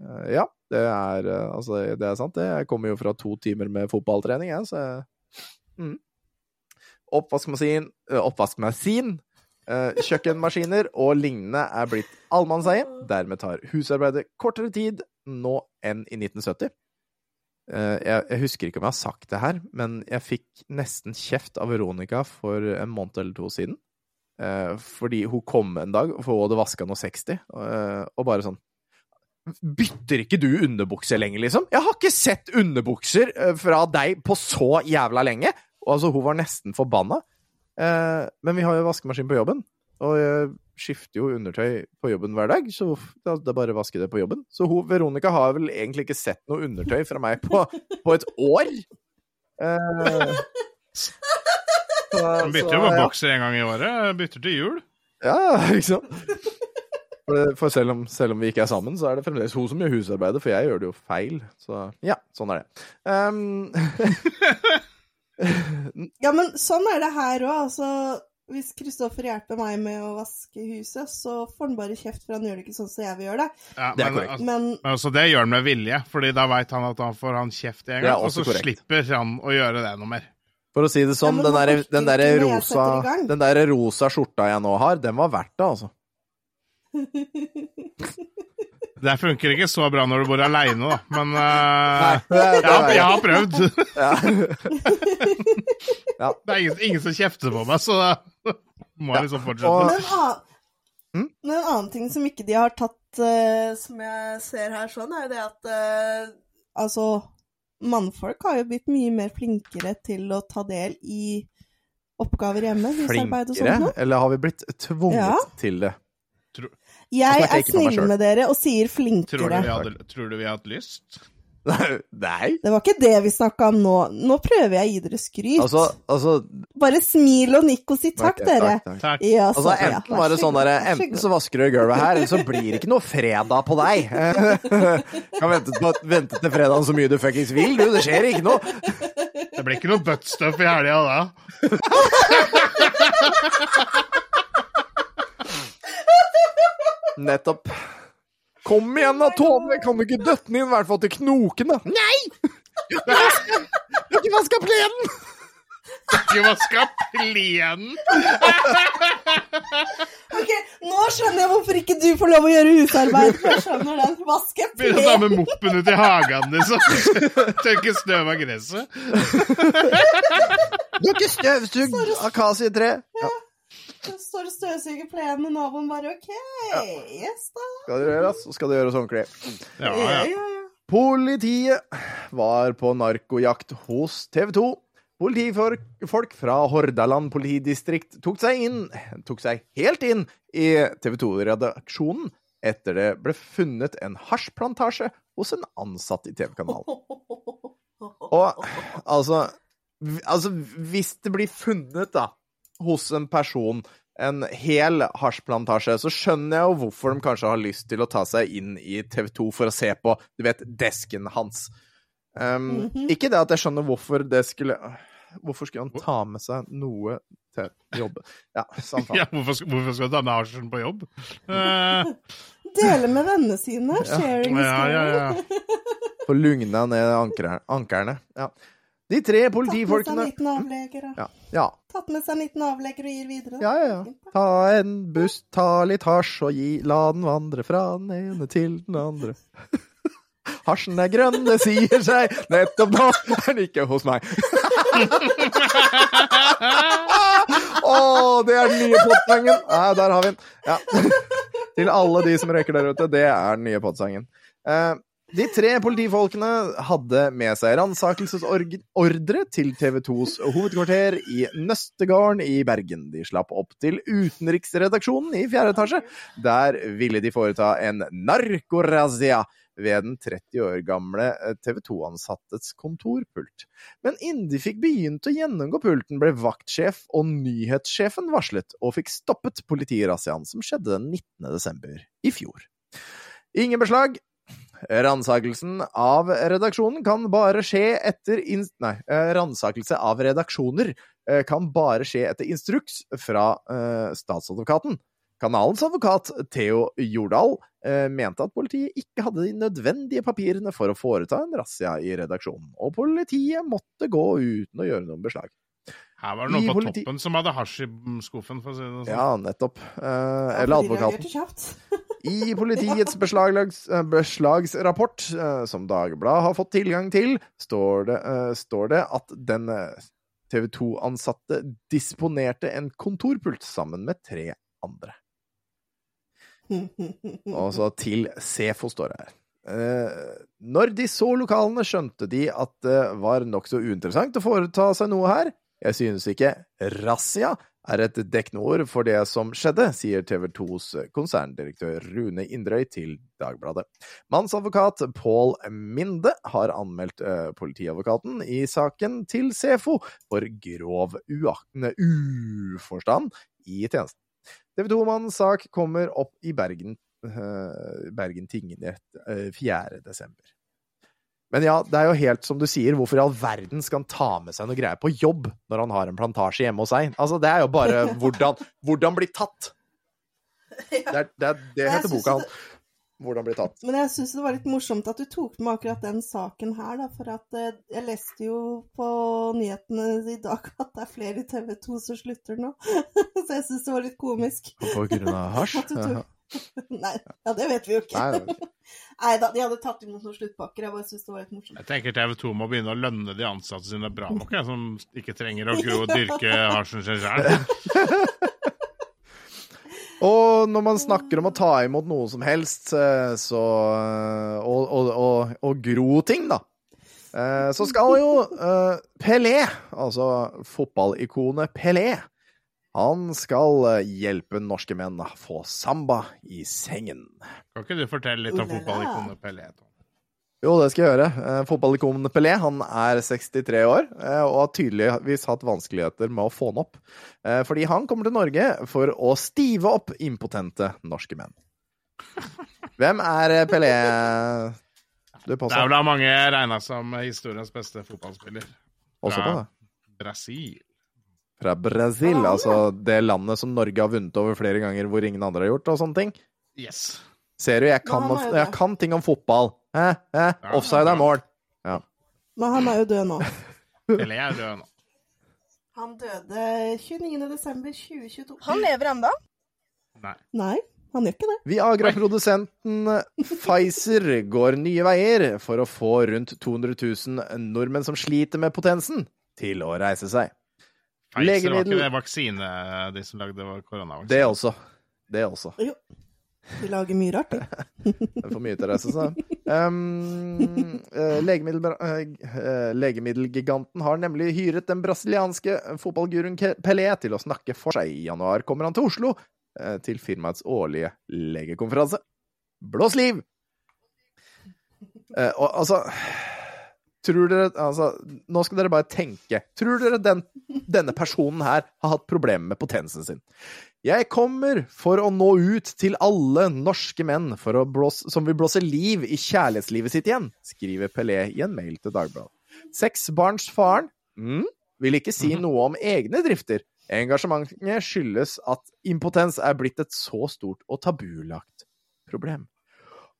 Eh, Ja, det er, eh, altså, det er sant, det. Jeg kommer jo fra to timer med fotballtrening, jeg, så mm. Oppvaskmaskin, eh, oppvaskmaskin kjøkkenmaskiner og lignende er blitt allmannseie. Dermed tar husarbeidet kortere tid nå enn i 1970. Eh, jeg, jeg husker ikke om jeg har sagt det her, men jeg fikk nesten kjeft av Veronica for en måned eller to siden. Eh, fordi hun kom en dag, for hun hadde vaska noe 60, eh, og bare sånn Bytter ikke du underbukser lenger, liksom? Jeg har ikke sett underbukser eh, fra deg på så jævla lenge! Og altså, hun var nesten forbanna. Men vi har jo vaskemaskin på jobben, og jeg skifter jo undertøy på jobben hver dag, så det er bare vasker det på jobben. Så hun, Veronica har vel egentlig ikke sett noe undertøy fra meg på, på et år. Eh, så, bytter jo på ja. bokser en gang i året. Bytter til jul. Ja, ikke sant? For, det- for selv, om, selv om vi ikke er sammen, så er det fremdeles hun som gjør husarbeidet, for jeg gjør det jo feil. Så ja, sånn er det. Um, Ja, men sånn er det her òg. Altså, hvis Kristoffer hjelper meg med å vaske huset, så får han bare kjeft, for han gjør det ikke sånn som jeg vil gjøre det. Ja, Det er men, korrekt. altså, Men men altså, det gjør han med vilje, Fordi da veit han at han får han kjeft en gang, og så korrekt. slipper han å gjøre det noe mer. For å si det sånn, Ja, den der, den der jeg rosa, den der rosa skjorta jeg nå har, den var verdt det, altså. Det funker ikke så bra når du bor aleine, da, men Nei, uh, det, det, ja, er- jeg har prøvd. Ja. Det er ingen, ingen som kjefter på meg, så da må jeg liksom fortsette. Annen, Mm? men en annen ting som ikke de har tatt, uh, som jeg ser her sånn, er jo det at uh, altså Mannfolk har jo blitt mye mer flinkere til å ta del i oppgaver hjemme. Husarbeid og sånt Flinkere? Eller har vi blitt tvunget Ja. til det? Jeg jeg er snill med dere og sier Tror du, flinkere. vi hadde, tror du vi hadde lyst? Nei. Det var ikke det vi snakka om nå. Nå prøver jeg å gi dere skryt. Altså, altså Bare smil og nikk og si takk, ok, dere. takk, takk. Ja, Altså, så- altså, enten ja, var det så sånn derre Enten så vasker du gulvet her, eller så blir det ikke noe fredag på deg. kan vente, på, vente til fredagen så mye du fuckings vil, du. Det skjer ikke noe. Det blir ikke noe buttstuff i helga da. Nettopp. Kom igjen da, Tove! Kan du ikke døtte den inn, i hvert fall til knoken, da? Nei! Du har ikke vaska plenen! Ikke vaska plenen! Ok, Nå skjønner jeg hvorfor ikke du får lov å gjøre husarbeid. Jeg skjønner den. Vaske Begynner å ta med moppen ut i hagen, liksom. Tørke støv av gresset. Du har ikke støvsugd akasietre. Ja, Så står det støvsuger plenen, og naboen bare OK, yes da. skal det gjøres, så skal det gjøres ordentlig. Ja, Ja, ja. ja, ja. Politiet var på narkojakt hos TV 2. Politifolk fra Hordaland politidistrikt tok seg inn, tok seg helt inn i TV 2-redaksjonen etter det ble funnet en hasjplantasje hos en ansatt i TV-kanalen. Og altså, altså Hvis det blir funnet da, hos en person en hel hasjplantasje, så skjønner jeg jo hvorfor de kanskje har lyst til å ta seg inn i TV 2 for å se på, du vet, desken hans. Um, Mhm. Ikke det at jeg skjønner hvorfor det skulle Hvorfor skulle han ta med seg noe til jobb? Ja, ja hvorfor, hvorfor skal du ta med hasjen på jobb? Uh... Dele med vennene sine. Sharing ja, ja, caring. ja. Få lugna ned ankerne. ankerne. Ja. De tre Tatt med seg en politifolkene liten avlegger og ja, ja, tatt med seg en liten og gir videre. Ja, ja, ja. Ta en buss, ta litt hasj og gi, la den vandre fra den ene til den andre. Hasjen er grønn, det sier seg, nettopp nå er den ikke hos meg. Å, det er den nye podsangen! Ja, der har vi den. Ja. Til alle de som røyker der ute, det er den nye podsangen. Eh, de tre politifolkene hadde med seg ransakelsesordre til TV 2s hovedkvarter i Nøstegården i Bergen. De slapp opp til utenriksredaksjonen i fjerde etasje. Der ville de foreta en narkorazia ved den 30 år gamle TV 2-ansattes kontorpult. Men innen de fikk begynt å gjennomgå pulten, ble vaktsjef og nyhetssjefen varslet, og fikk stoppet politirazziaen som skjedde den 19. desember i fjor. Ingen beslag, Ransakelsen av redaksjonen kan bare skje etter inst... Nei, eh, ransakelse av redaksjoner eh, kan bare skje etter instruks fra eh, statsadvokaten. Kanalens advokat Theo Jordal mente at politiet ikke hadde de nødvendige papirene for å foreta en razzia i redaksjonen, og politiet måtte gå uten å gjøre noen beslag. Her var det noen på politi- toppen som hadde hasj i skuffen, for å si det sånn. Ja, nettopp. Eh, eller advokaten. I politiets beslaglags, eh, beslagsrapport, eh, som Dagbladet har fått tilgang til, står det, eh, står det at den TV 2-ansatte disponerte en kontorpult sammen med tre andre. Og så til Sefo står det her. Eh, når de så lokalene, skjønte de at det var nokså uinteressant å foreta seg noe her. Jeg synes ikke razzia er et dekkende ord for det som skjedde, sier TV 2s konserndirektør Rune Indrøy til Dagbladet. Mannsadvokat Pål Minde har anmeldt eh, politiadvokaten i saken til Sefo for grov uforstand i tjenesten. TV 2-mannens sak kommer opp i Bergen, eh, Bergen tingrett eh, 4. Men ja, det er jo helt som du sier, hvorfor i all verden skal han ta med seg noe greier på jobb når han har en plantasje hjemme hos seg? Altså, det er jo bare hvordan, hvordan bli tatt. Det, er, det, er, det heter boka hans. Hvordan bli tatt. Men jeg syns det var litt morsomt at du tok med akkurat den saken her, da. For at eh, jeg leste jo på nyhetene i dag at det er flere i TV 2 som slutter nå. Så jeg syns det var litt komisk. På grunn av hasj? At du tok- Nei, ja, det vet vi jo ikke. Nei, Nei da, de hadde tatt inn noen sluttpakker. Jeg bare syns det var litt morsomt. Jeg tenker TV 2 må begynne å lønne de ansatte sine bra nok, jeg, som ikke trenger å gro og dyrke hasjen sin sjøl. Og når man snakker om å ta imot noe som helst, eh, så Og, og, og, og gro ting, da. eh, Så skal jo eh, Pelé, altså fotballikonet Pelé, han skal eh, hjelpe norske menn å få samba i sengen. Kan ikke du fortelle litt om fotballikonet Pelé? Tom? Jo, det skal jeg gjøre. Eh, Fotballikonet Pelé han er 63 år eh, og har tydeligvis hatt vanskeligheter med å få han opp. Eh, Fordi han kommer til Norge for å stive opp impotente norske menn. Hvem er Pelé? Du Det er vel av mange regna som historiens beste fotballspiller. også på det. Brasil. Fra Brasil, altså det landet som Norge har vunnet over flere ganger hvor ingen andre har gjort, og sånne ting. Yes. Ser du, jeg kan, er jeg kan ting om fotball. Hæ? Ja, Offside er mål. Ja. Men han er jo død nå. Eller jeg er død nå. Han døde 29.12.2022. Han lever ennå. Nei. Nei, han gjør ikke det. Viagra-produsenten Pfizer går nye veier for å få rundt 200 000 nordmenn som sliter med potensen, til å reise seg. Pfizer var ikke det vaksine de som lagde koronavaksine? Det også. Det også. Jo. De lager mye rart, de. Det er for mye til å reise seg. Um, eh, legemiddel, eh, legemiddelgiganten har nemlig hyret den brasilianske fotballguruen Pelé til å snakke for seg. I januar kommer han til Oslo eh, til firmaets årlige legekonferanse. Blås liv! Uh, og altså Tror dere Altså, nå skal dere bare tenke. Tror dere den, denne personen her har hatt problemer med potensen sin? Jeg kommer for å nå ut til alle norske menn blåse, som vil blåse liv i kjærlighetslivet sitt igjen, skriver Pelé i en mail til Dagbladet. Seksbarnsfaren mm, vil ikke si noe om egne drifter. Engasjementet skyldes at impotens er blitt et så stort og tabulagt problem.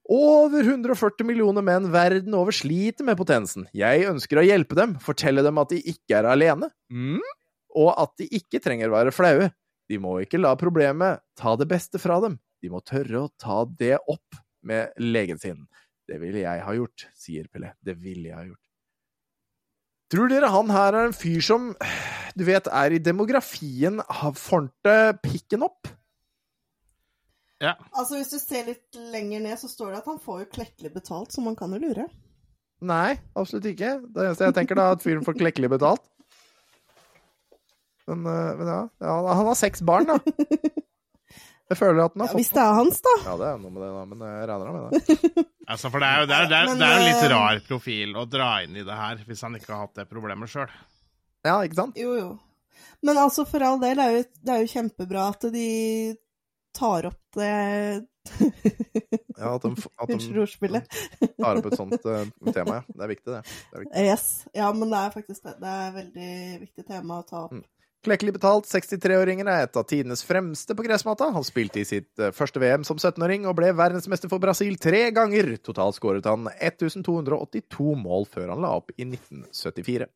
Over 140 millioner menn verden over sliter med potensen. Jeg ønsker å hjelpe dem, fortelle dem at de ikke er alene, mm, og at de ikke trenger å være flaue. De må ikke la problemet ta det beste fra dem. De må tørre å ta det opp med legen sin. Det ville jeg ha gjort, sier Pelé. Det ville jeg ha gjort. Tror dere han her er en fyr som, du vet, er i demografien har fornte pikken opp? Ja. Altså, Hvis du ser litt lenger ned, så står det at han får jo klekkelig betalt, så man kan jo lure. Nei, absolutt ikke. Det eneste jeg tenker, da, er at fyren får klekkelig betalt. Men, eh, men ja, ja, han har seks barn, da. Jeg føler at han har Ja, fått hvis det er hans, da. Ja, det er noe med det, da, men jeg regner med det. Altså, for det er jo det er, det er, Men, det er en litt eh, rar profil å dra inn i det her, hvis han ikke har hatt det problemet sjøl. Ja, ikke sant? Jo, jo. Men altså, for all del, det er jo, det er jo kjempebra at de tar opp det Ja, at de, at de tar opp et sånt eh, tema, ja. Det er viktig, det. det er viktig. Yes. Ja, men det er faktisk det. Det er et veldig viktig tema å ta opp. Mm. Klekkelig betalt, 63-åringen er et av tidenes fremste på gressmatta. Han spilte i sitt eh, første VM som 17-åring og ble verdensmester for Brasil tre ganger. Totalt skåret han 1282 mål før han la opp i 1974.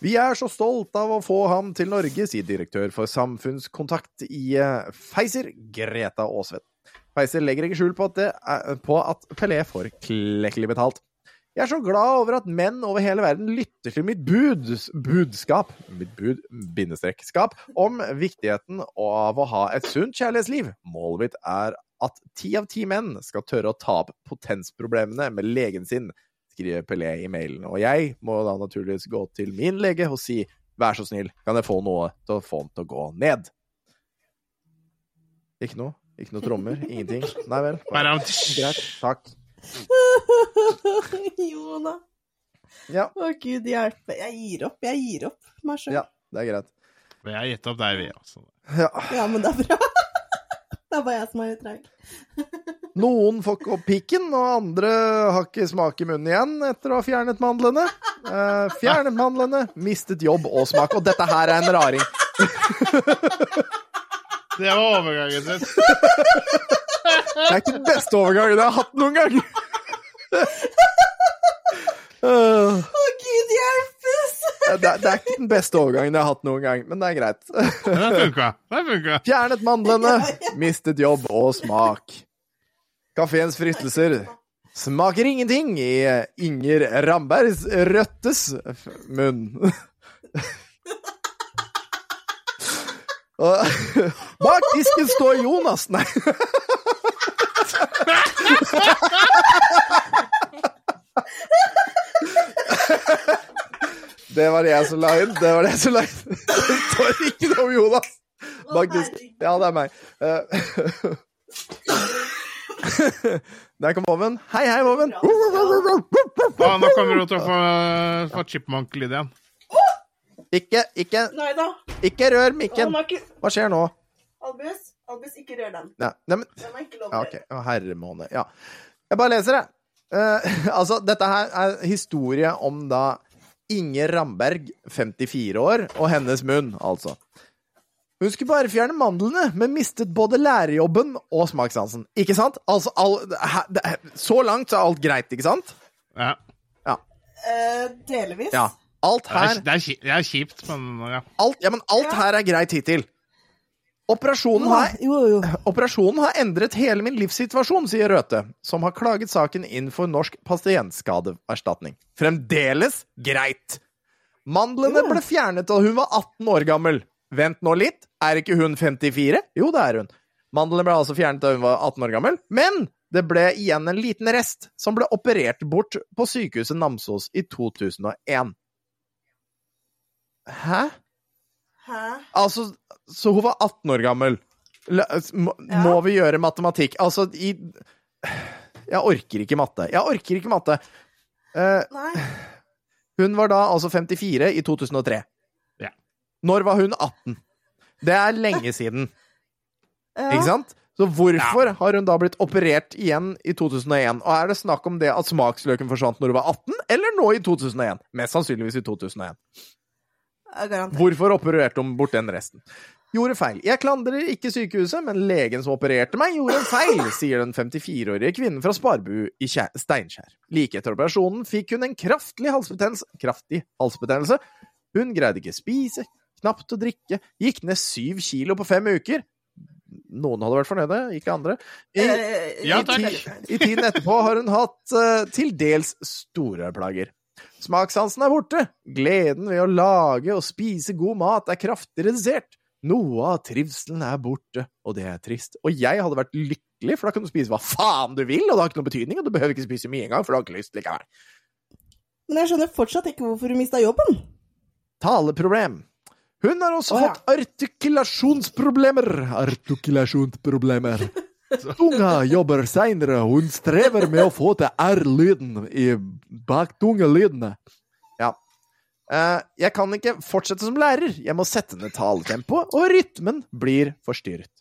Vi er så stolt av å få ham til Norge, sier direktør for samfunnskontakt i eh, Pfizer, Greta Aasved. Pfizer legger ikke skjul på at, er, på at Pelé får klekkelig betalt. Jeg er så glad over at menn over hele verden lytter til mitt bud, budskap Mitt bud, bindestrekskap, om viktigheten av å ha et sunt kjærlighetsliv. Målet mitt er at ti av ti menn skal tørre å ta opp potensproblemene med legen sin, skriver Pelé i mailen. Og jeg må da naturligvis gå til min lege og si vær så snill, kan jeg få noe til å få den til å gå ned? Ikke noe? Ikke noe trommer? Ingenting? Nei vel. Bare Greit. Takk. Jona. Ja, Å, gud hjelpe. Jeg gir opp. Jeg gir opp meg sjøl. ja, det er greit. Vi har gitt opp deg, vi, altså. Ja. Ja, men det er bra. Det er bare jeg som er litt treig. Noen får ikke opp pikken, og andre har ikke smak i munnen igjen etter å ha fjernet mandlene. Eh, fjernet mandlene, mistet jobb og smak. Og dette her er en raring. Det var overgangen din. Det er ikke den beste overgangen jeg har hatt noen gang. Eh, Å, gud hjelpes! det, er- det er ikke den beste overgangen jeg har hatt noen gang, men det er greit. Det funka. Det funka. Fjernet mandlene, mistet jobb og smak. Kafeens fristelser smaker ingenting i Inger Rambergs Røttes munn. Bak disken står Jonas, nei. Det var det jeg som la inn. Det var det jeg som la inn. Det står ikke noe om Jonas. Bak disken. Ja, det er meg. Der kom Voven. Hei, hei, Voven. Ja, nå kommer du til å få, få chipmunk-lyd igjen. Ikke, ikke, Neida. ikke rør mikken. Hva skjer nå? Albus, Albus, ikke rør den. Ja, nei, men, Den er ikke lov ja, okay. røre. Å, herre måne. Ja. Jeg bare leser, jeg. Uh, altså, dette her er historie om da Inger Ramberg, 54 år, og hennes munn, altså. Hun skulle bare fjerne mandlene, men mistet både lærerjobben og smakssansen. Ikke sant? Altså, all, så langt så er alt greit, ikke sant? Ja. Eh, delvis. Ja. Alt er, her er, det er kjipt, men ja. alt, ja, men alt her er greit hittil. Operasjonen har, Jo, jo. operasjonen har endret hele min livssituasjon, sier Røthe, som har klaget saken inn for Norsk pasientskadeerstatning. Fremdeles greit. Mandlene ble fjernet da hun var 18 år gammel. Vent nå litt, er ikke hun 54? Jo, det er hun. Mandelen ble altså fjernet da hun var 18 år gammel, men det ble igjen en liten rest, som ble operert bort på sykehuset Namsos i 2001. Hæ? Hæ? Altså, så hun var 18 år gammel. Må, Ja. må vi gjøre matematikk? Altså, i Jeg orker ikke matte. Jeg orker ikke matte. Uh, Nei. hun var da altså 54 i 2003. Ja. Når var hun 18? Det er lenge siden, Ja. ikke sant? Så hvorfor har hun da blitt operert igjen i 2001? Og er det snakk om det at smaksløken forsvant når hun var 18, eller nå i 2001? Mest sannsynligvis i 2001. Garantert. Hvorfor opererte hun bort den resten? Gjorde feil. Jeg klandrer ikke sykehuset, men legen som opererte meg, gjorde en feil, sier den 54-årige kvinnen fra Sparbu i Steinkjer. Like etter operasjonen fikk hun en kraftig halsbetennelse. Kraftig halsbetennelse. Hun greide ikke spise, knapt å drikke, gikk ned syv kilo på fem uker. Noen hadde vært fornøyde, ikke andre. I, Eh, Ja, i, I tiden etterpå har hun hatt uh, til dels store plager. Smakssansen er borte. Gleden ved å lage og spise god mat er kraftig redusert. Noe av trivselen er borte, og det er trist. Og jeg hadde vært lykkelig, for da kan du spise hva faen du vil, og det har ikke noen betydning, og du behøver ikke spise mye engang, for du har ikke lyst likevel. Men jeg skjønner fortsatt ikke hvorfor du mista jobben. Taleproblem. Hun har også Å, ja. fått artikulasjonsproblemer. Artikulasjonsproblemer. Tunga jobber seinere, hun strever med å få til R-lyden i baktungelydene. Ja. Eh, jeg kan ikke fortsette som lærer. Jeg må sette ned taletempoet, og rytmen blir forstyrret.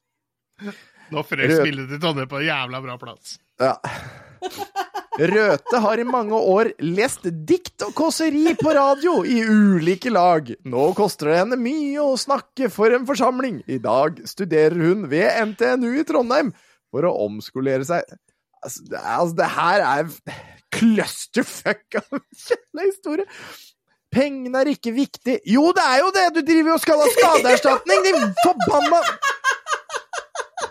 Nå frøs bildet til Tonje på en jævla bra plass. Ja. Røthe har i mange år lest dikt og kåseri på radio i ulike lag. Nå koster det henne mye å snakke for en forsamling. I dag studerer hun ved NTNU i Trondheim for å omskolere seg. Altså, det, altså, det her er clusterfuck av en historie. Pengene er ikke viktig. Jo, det er jo det! Du driver jo og skal ha skadeerstatning, din forbanna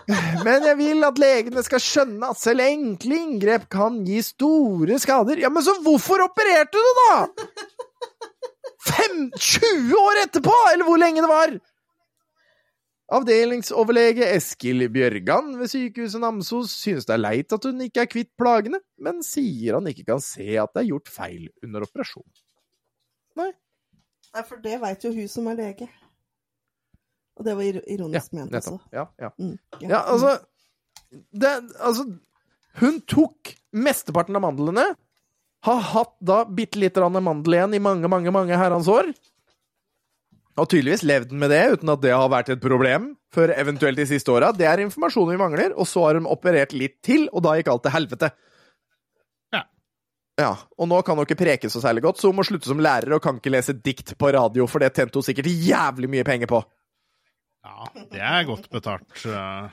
Men jeg vil at legene skal skjønne at selv enkle inngrep kan gi store skader. Ja, men så hvorfor opererte du, da?! Fem, 20 år etterpå, eller hvor lenge det var! Avdelingsoverlege Eskil Bjørgan ved sykehuset Namsos synes det er leit at hun ikke er kvitt plagene, men sier han ikke kan se at det er gjort feil under operasjon. Nei, for det veit jo hun som er lege. Og det var ir ironisk ment nettopp. Ja, ja. Mm, Ja, altså, det, altså Hun tok mesteparten av mandlene. Har hatt da bitte lite grann mandel igjen i mange, mange mange herrens år. Og tydeligvis levd med det uten at det har vært et problem før eventuelt de siste åra. Det er informasjonen vi mangler. Og så har de operert litt til, og da gikk alt til helvete. Ja. Ja, Og nå kan hun ikke preke så særlig godt, så hun må slutte som lærer og kan ikke lese dikt på radio, for det tjente hun sikkert jævlig mye penger på. Ja, det er godt betalt. eh.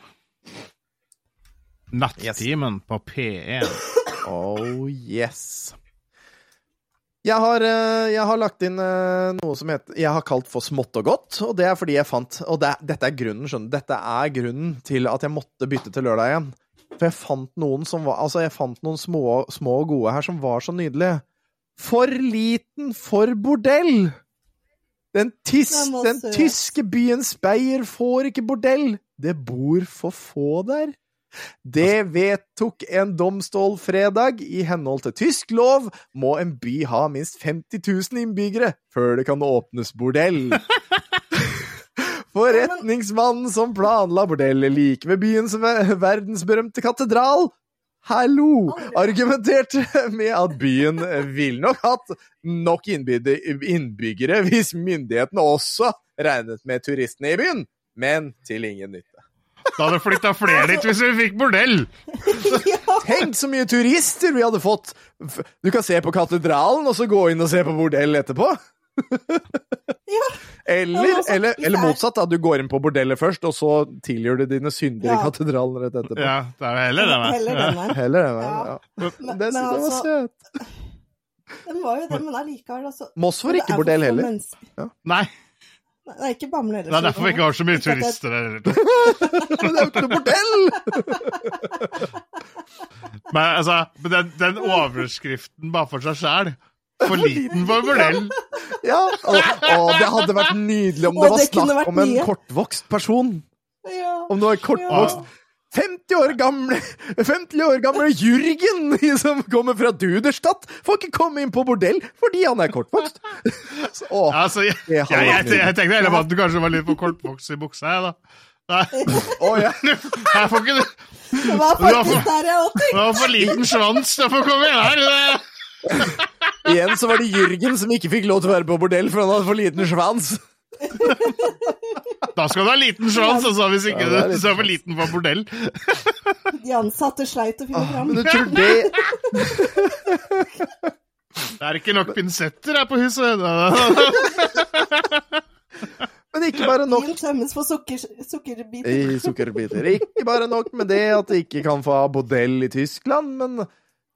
Nattimen på P1. Oh yes. Jeg har, eh, jeg har lagt inn eh, noe som heter, jeg har kalt for smått og godt, og det er fordi jeg fant Og det, dette er grunnen, skjønner du. Dette er grunnen til at jeg måtte bytte til lørdag igjen. For jeg fant noen som var Altså, jeg fant noen små, små og gode her som var så nydelige. For liten for bordell! Den, tis, Den tyske byen Speyer får ikke bordell! Det bor for få der. Det vedtok en domstol fredag. I henhold til tysk lov må en by ha minst 50 000 innbyggere før det kan åpnes bordell. Forretningsmannen som planla bordellet like ved byens verdensberømte katedral, hallo, argumenterte med at byen ville nok hatt nok innbyggere hvis myndighetene også regnet med turistene i byen, men til ingen nytte. Da hadde flytta flere dit hvis vi fikk bordell! ja, Tenk så mye turister vi hadde fått! Du kan se på katedralen, og så gå inn og se på bordell etterpå. ja. Eller, altså, eller, eller er- motsatt, da. Du går inn på bordellet først, og så tilgjør du dine synder i katedralen rett etterpå. Ja, det er jo heller det. Heller den. Heller det. men, Ja. Ja. Men- Det syns jeg var altså- søt. Den var jo det, men allikevel, altså. Moss får ikke er bordell heller. Ja. Nei, Nei, ikke Bamble heller. det er derfor vi ikke har så mye turister der. Men det er jo ikke noe bordell! Men altså, den, den overskriften bare for seg sjæl For liten for bordell. Ja. Og, og det hadde vært nydelig om det var snakk om en nye. kortvokst person. Ja. Om det var kortvokst 50 år gamle 50 år gamle Jürgen som kommer fra Duderstadt, får ikke komme inn på bordell fordi han er kortvokst. Så, å, Altså, jeg, jeg, jeg, jeg, tenkte heller på at du kanskje var litt for kortvokst i buksa, jeg, da. Nei, Oh, ja. får ikke Det var faktisk der jeg også Du har for liten svans til å få komme inn her. Det- Igjen så var det Jürgen som ikke fikk lov til å være på bordell, for han hadde for liten svans. Da skal du ha liten svans, altså, hvis ikke Ja, det er du så er for liten for bordell. De ansatte sleit å finne fram. Men du tror det Det er ikke nok pinsetter her på huset. Men ikke bare nok tømmes for sukker, sukkerbiter. i sukkerbiter. Ikke bare nok med det at de ikke kan få ha bordell i Tyskland, men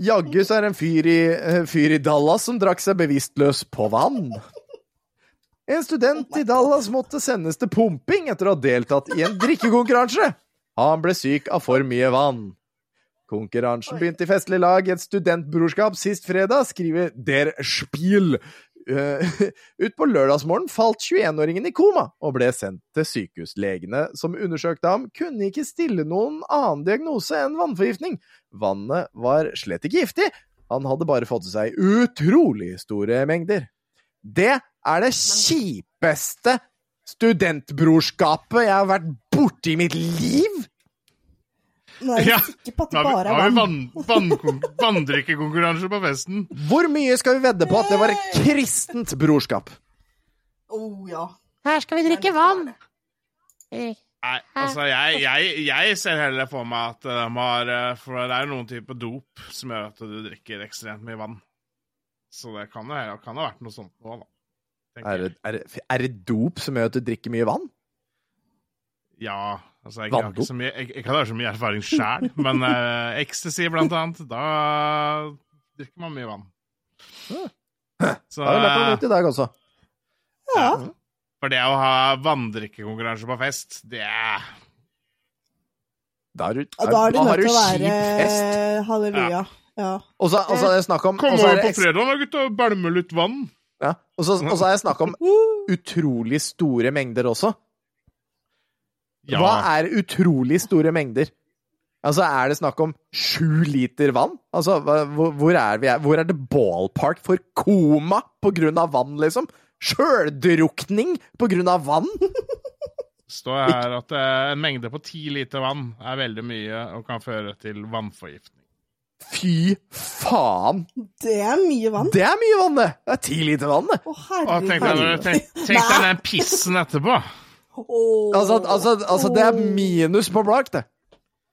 jaggu så er det en fyr i, eh, fyr i Dallas som drakk seg bevisstløs på vann. En student i Dallas måtte sendes til pumping etter å ha deltatt i en drikkekonkurranse. Han ble syk av for mye vann. Konkurransen begynte i festlig lag i et studentbrorskap sist fredag, skriver Der Spiel. Eh, ut på lørdagsmorgen falt 21-åringen i koma og ble sendt til sykehus. Legene som undersøkte ham, kunne ikke stille noen annen diagnose enn vannforgiftning. Vannet var slett ikke giftig, han hadde bare fått til seg utrolig store mengder. Det er det kjipeste studentbrorskapet jeg har vært borti i mitt liv! Nå er jeg Ja, sikker på at det har vi, bare har er vi vann. vann, vann, vanndrikkekonkurranse på festen. Hvor mye skal vi vedde på at det var et kristent brorskap? Oh, ja. Her skal vi drikke vann. Eh, Nei, altså, jeg, jeg, jeg ser heller for meg at de har eh, For det er jo noen type dop som gjør at du drikker ekstremt mye vann. Så det kan jo kan ha vært noe sånt nå, da. Er det, er, det, er det dop som gjør at du drikker mye vann? Ja, altså, jeg, har ikke så mye, jeg, jeg kan ha så mye erfaring sjæl, men uh, ecstasy, blant annet, da drikker man mye vann. Så Har du lært noe eh, nytt i dag også. ja. for det å ha vanndrikkekonkurranse på fest, det er Da, er du, Ja, da er du nødt til å være halleluja. Ja. Og så, og så er det snakk om Kom er over på fredag da, gutta, og bælme litt vann. Ja. Og så er det snakk om utrolig store mengder også. Ja. Hva er utrolig store mengder? Altså, Er det snakk om sju liter vann? Altså, hva- hvor, hvor er vi? Hvor er det ballpark for koma på grunn av vann, liksom? Sjøldrukning på grunn av vann? står her at eh, en mengde på ti liter vann er veldig mye og kan føre til vannforgiftning. Fy faen! Det er mye vann. Det er mye vann, det! Det er ti liter vann, det! Å, herregud. tenk deg den pissen etterpå. Åh. Altså, altså, altså det er minus på blak, det.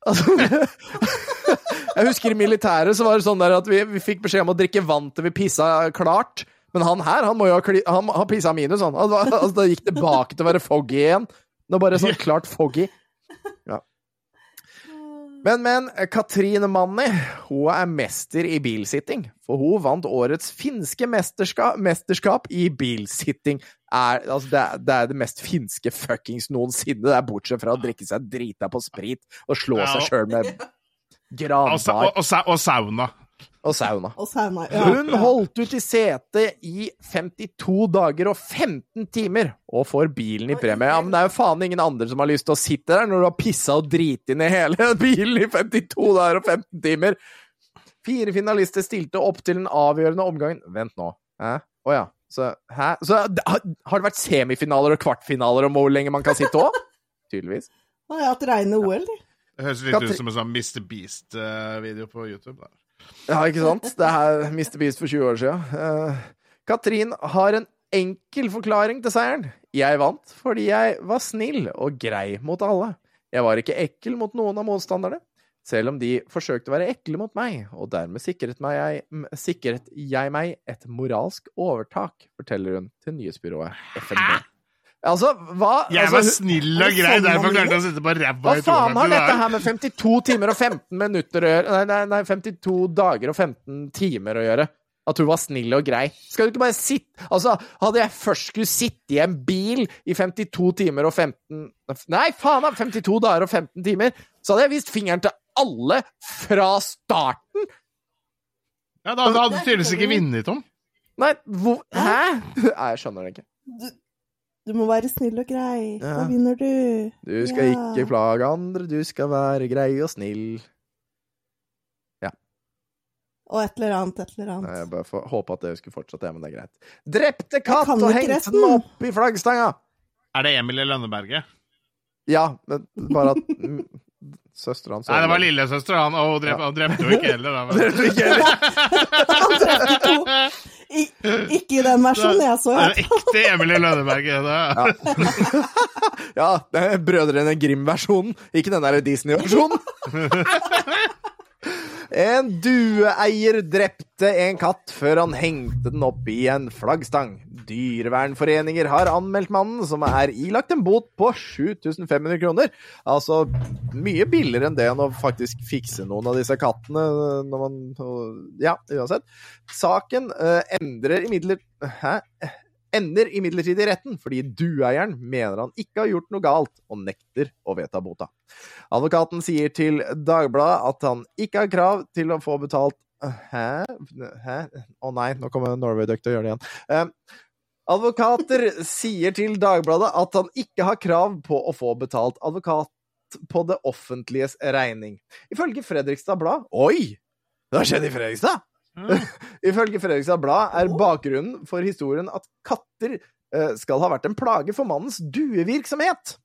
Altså, jeg husker i militæret så var det sånn der at vi, vi fikk beskjed om å drikke vann til vi pissa klart. Men han her, han må jo ha, kli, han, han pissa minus, han. Altså, altså, da gikk det tilbake til å være foggy igjen. Nå bare sånn klart foggy. Ja. Men, men, Katrine Manni, hun er mester i bilsitting. For hun vant årets finske mesterskap, mesterskap i bilsitting. Er, altså, det, er, det er det mest finske fuckings noensinne. Det er bortsett fra å drikke seg drita på sprit og slå Ja. seg sjøl med granbar og, og, og sauna. og sauna. Og sauna. Ja. Hun holdt ut i setet i 52 dager og 15 timer, og får bilen i premie. Ja, men det er jo faen ingen andre som har lyst til å sitte der når du har pissa og driti ned hele bilen i 52 dager og 15 timer. Fire finalister stilte opp til den avgjørende omgangen. Vent nå. Eh? Å ja. Så, hæ? Så har det vært semifinaler og kvartfinaler om hvor lenge man kan sitte òg? Tydeligvis. Han har hatt reine OL, de. Det høres litt Katri- ut som en sånn Mr. Beast-video på YouTube. Der. Ja, ikke sant? Det er Mr. Beast for 20 år siden. Uh, Katrin har en enkel forklaring til seieren. Jeg vant fordi jeg var snill og grei mot alle. Jeg var ikke ekkel mot noen av motstanderne, selv om de forsøkte å være ekle mot meg, og dermed sikret, meg jeg, sikret jeg meg et moralsk overtak, forteller hun til nyhetsbyrået FNB. Altså, hva Jeg altså, var snill og grei, derfor klarte jeg å sitte på ræva hva faen har dette her med 52 timer og 15 minutter å gjøre? Nei, nei, nei 52 dager og 15 timer å gjøre. At hun var snill og grei. Skal du ikke bare sitte Altså, hadde jeg først skulle sitte i en bil i 52 timer og 15 Nei, faen da! 52 dager og 15 timer! Så hadde jeg vist fingeren til alle fra starten! Ja, da da hadde du tydeligvis ikke vunnet, Tom. Nei, hvor Hæ? Nei, jeg skjønner det ikke. Du, du må være snill og grei. Ja. Da vinner du. Du skal Ja. ikke plage andre, du skal være grei og snill. Ja. Og et eller annet, et eller Nei, annet. Jeg bare får håpe at det skulle fortsette, men det er greit. Drepte katt og hengte den opp i flaggstanga! Er det Emil i Lønneberget? Ja, men bare at søstera hans Nei, det var lillesøster, han. Og hun ja. han drepte jo ikke heller, Men... er ikke heller. Han drepte to. I, ikke i den versjonen jeg så. Det er ekte Emilie Lønneberget. Ja. Ja, det er Brødrene Grim-versjonen, ikke den der Disney-versjonen. En dueeier drepte en katt før han hengte den opp i en flaggstang. Dyrevernforeninger har anmeldt mannen, som er ilagt en bot på 7500 kroner. Altså mye billigere enn det enn å faktisk fikse noen av disse kattene når man Ja, uansett. Saken uh, endrer imidlertid Hæ? ender imidlertid i retten fordi dueieren mener han ikke har gjort noe galt, og nekter å vedta bota. Advokaten sier til Dagbladet at han ikke har krav til å få betalt Hæ? Hæ? Å nei, nå kommer Norway Duck til å gjøre det igjen. Eh, advokater sier til Dagbladet at han ikke har krav på å få betalt advokat på det offentliges regning. Ifølge Fredrikstad Blad Oi! Det har skjedd i Fredrikstad! Ifølge Fredrikstad Blad er bakgrunnen for historien at katter eh, skal ha vært en plage for mannens duevirksomhet.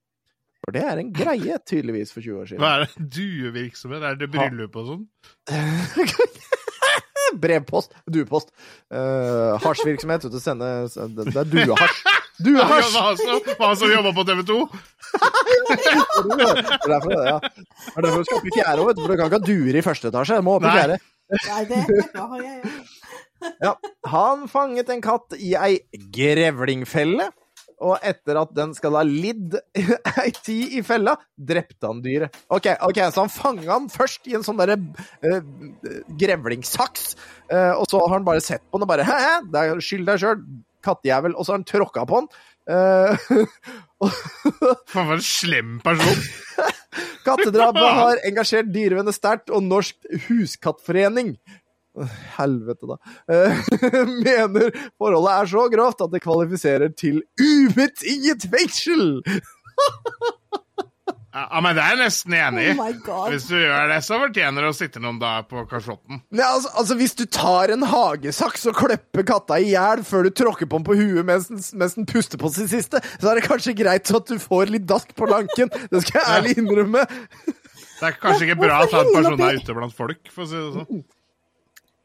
For det er en greie, tydeligvis, for 20 år siden. Hva er det? Duevirksomhet? Er det bryllup og sånn? Brevpost. Duepost. Uh, Hasjvirksomhet. vet du, Sende Det det er duehasj. Hva Duehasj! som, han som jobba på TV 2? Det er derfor det, ja. Det er derfor du skal opp i fjerde òg, for du kan ikke ha duer i første etasje. Du må opp i fjerde. Nei, det har jeg ja. Ja. Han fanget en katt i ei grevlingfelle, og etter at den skal ha lidd ei tid i fella, drepte han dyret. Ok, ok, så han fanga han først i en sånn derre uh, grevlingsaks, uh, og så har han bare sett på den og bare Hæ, hæ, det er skyld deg sjøl, kattejævel, og så har han tråkka på den. Uh, Faen, for en slem person. Kattedrapet har engasjert dyrevenner sterkt, og Norsk Huskattforening Helvete, da. eh, mener forholdet er så grovt at det kvalifiserer til ubetinget fengsel! Ja, men det er jeg nesten enig i. Oh. Hvis du gjør det, så fortjener du å sitte noen dager på kasjotten. Ja, altså, altså, Hvis du tar en hagesaks og klipper katta i hjel før du tråkker på den på huet mens den, mens den puster på sin siste, så er det kanskje greit så at du får litt dask på lanken. Det skal jeg ærlig innrømme. Det er kanskje ikke bra at en person er ute blant folk, for å si det sånn.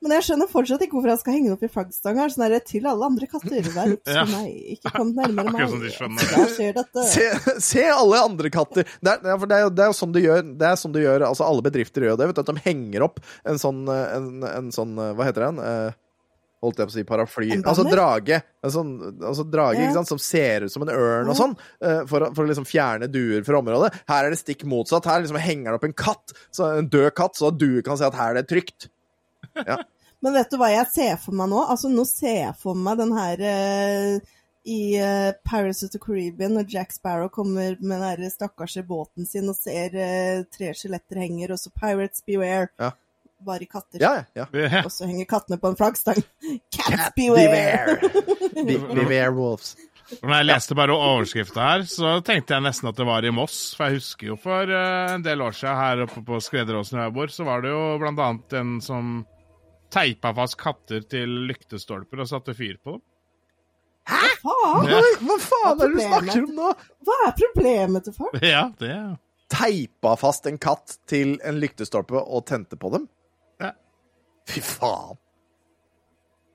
Men jeg skjønner fortsatt ikke hvorfor jeg skal henge den opp i flaggstanga. Sånn der, til alle andre katter. Vær obs Ja. på meg. Ikke kom nærmere meg. Der skjer dette. Se, se alle andre katter. Det er, for det er, jo, det er jo sånn du gjør. Det er sånn du gjør altså Alle bedrifter gjør det. vet du, At de henger opp en sånn, en, en sånn Hva heter den? Eh, holdt jeg på å si paraply En Altså drage. En sånn, altså drage Ja. ikke sant? som ser ut som en ørn og sånn. eh, for, for å liksom fjerne duer fra området. Her er det stikk motsatt. Her liksom henger det opp en katt. Så en død katt, så at duer kan se at her er det trygt. Men vet du hva jeg ser for meg nå? Altså, nå ser jeg for meg den her uh, i uh, Pirates of the Caribbean, når Jack Sparrow kommer med den her stakkars båten sin og ser uh, tre skjeletter henger, og så Pirates beware. Ja. Bare katter. Ja, ja. ja. Og så henger kattene på en flaggstang. Cats Cat beware! beware. Be, beware wolves. Når jeg leste bare overskrifta her, så tenkte jeg nesten at det var i Moss. For jeg husker jo for en del år siden her oppe på Skredderåsen der jeg bor, så var det jo blant annet en som teipa fast katter til lyktestolper og satte fyr på dem. Faen! Ja. Hva faen er det du snakker om nå? Hva er problemet til folk? Ja, det er... teipa fast en katt til en lyktestolpe og tente på dem? Ja. Fy faen.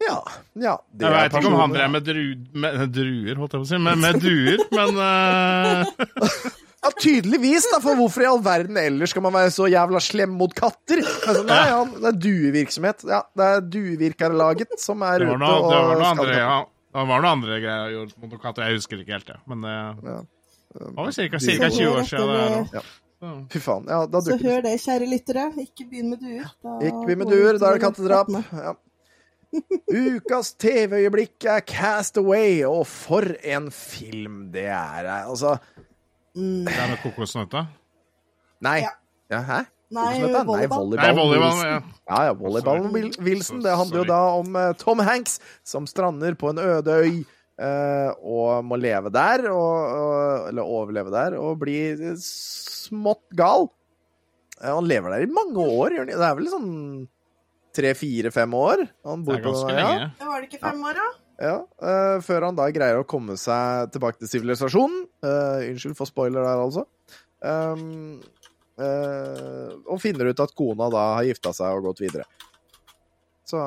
Ja. ja det Jeg veit ikke om han drev med, dru, med druer, holdt jeg på å si, men med duer, men eh, Ja, tydeligvis, da, for hvorfor i all verden ellers skal man være så jævla slem mot katter? Altså, nei, ja, det er duevirksomhet. Ja, det er duevirkerlaget som er ute og det var noe andre ja, det var noe andre greier jeg gjorde mot katter. Jeg husker ikke helt det, men det Ja. var vel ca. 20 år siden. Det, er, Fy faen. Ja, da dukker det hør det, kjære lyttere. Ikke begynn med duer. Da Ikke begynn med duer, da er det kattedrap. Ja. Ukas TV-øyeblikk er Cast Away, og for en film det er. Altså Mm. Det er med kokosnøtta. Nei. Ja. Ja, hæ? Nei, Kokosnøtta? Nei, volleyball. volleyball. Nei, volleyball. Ja. Ja, ja, volleyballen Wilson. Det handler jo da om eh, Tom Hanks som strander på en øde øy eh, og må leve der, og, og, eller overleve der, og bli smått gal. Eh, han lever der i mange år, gjør han ikke? Det er vel sånn tre-fire-fem år han Det er ganske på ja. lenge. Det var det ikke fem år, da? Ja, uh, før han da greier å komme seg tilbake til sivilisasjonen. Uh, unnskyld for spoiler der, altså. Um, uh, og finner ut at kona da har gifta seg og gått videre. Så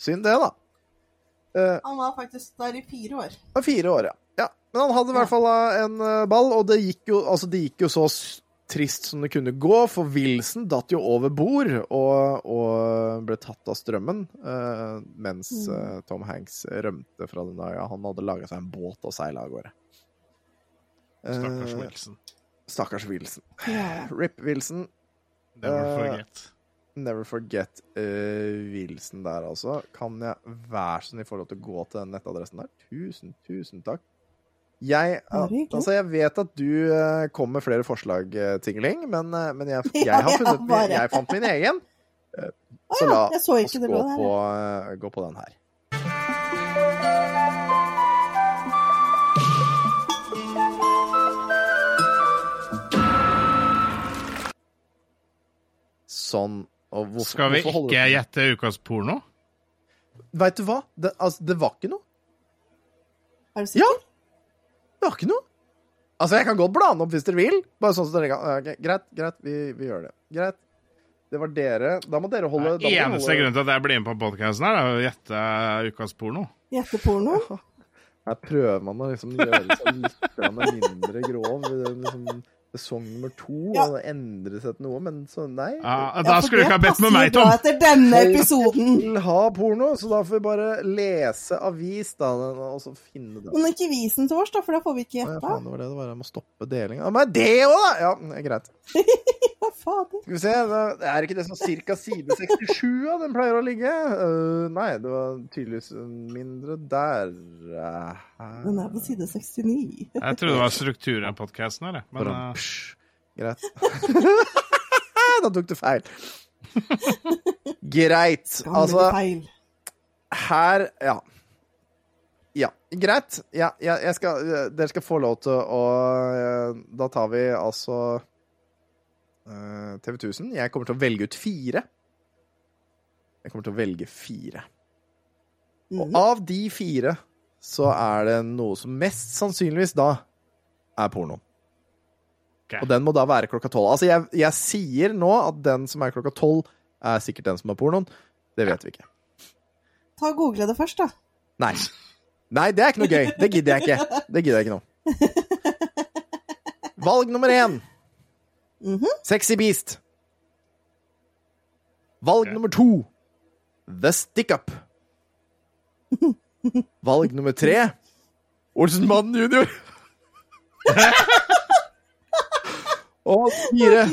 synd det, da. Han var faktisk der i fire år. fire år, ja. ja. Men han hadde i hvert fall en ball, og det gikk jo, altså, det gikk jo så trist som det kunne gå, for Wilson datt jo over bord og, og ble tatt av strømmen uh, mens uh, Tom Hanks rømte fra den øya. Han hadde laga seg en båt og seila av gårde. Stakkars Eh, Wilson. Stakkars Wilson. Ja. Rip Wilson. Never forget. Never forget eh, Wilson der, altså. Kan jeg være så snill forhold til å gå til den nettadressen der? Tusen, tusen takk. Jeg, altså, jeg vet at du eh, kom med flere forslag, Tingling, Tingeling, men, eh, men jeg, jeg, har funnet min, jeg fant min egen. Eh, Så la oss gå på, eh, gå på den her. Sånn. Og hvorfor, Skal vi hvorfor ikke gjette ukas porno? Vet du hva? Det, altså, det var ikke noe. Er du sikker? Ja! Det var ikke noe. Altså, jeg kan godt bla den opp hvis dere vil. Bare sånn som dere kan. Okay, greit, greit, vi, vi gjør det. Greit. Det var dere. Da må dere holde Det Eneste holde- grunn til at jeg blir med på podkasten her, er å gjette ukas porno. Gjette porno? Her prøver man å liksom gjøre seg litt mindre grov. Liksom, sesong nummer to, Ja. og det endret seg til noe, men så nei. Ja, Ja, da skulle du ikke ha bedt med meg, Tom. etter denne episoden. vil ha porno, så da får vi bare lese avis, da, og så finne det. Men ikke vis den til oss, da, for da får vi ikke Å, ja, faen, det var det det var. Jeg må stoppe delinga. Men det òg, da! Ja, det er greit. Ja, fader. Skal vi se, da er ikke det som cirka side 67 av den pleier å ligge? Uh, nei, det var tydeligvis mindre der. Uh, Den er på side 69. Jeg trodde det var strukturen i podkasten her, jeg. men psj, greit. da tok du feil. Greit. Altså, her Ja. Ja, greit. Ja, ja, jeg skal, dere skal få lov til å eh, Da tar vi altså eh, TV 1000. Jeg kommer til å velge ut fire. Jeg kommer til å velge fire. Og Mhm. av de fire så er det noe som mest sannsynligvis da er porno. Ok. Og den må da være klokka tolv. Altså, jeg, jeg sier nå at den som er klokka tolv, er sikkert den som er pornoen. Det vet vi ikke. Ta og Google det først, da. Nei. Nei, det er ikke noe gøy. Det gidder jeg ikke. Det gidder jeg ikke nå. Valg nummer én. Mhm. Sexy Beast. Valg okay. nummer to. The Stick Up. Valg nummer tre. Olsenmannen junior. Og fire.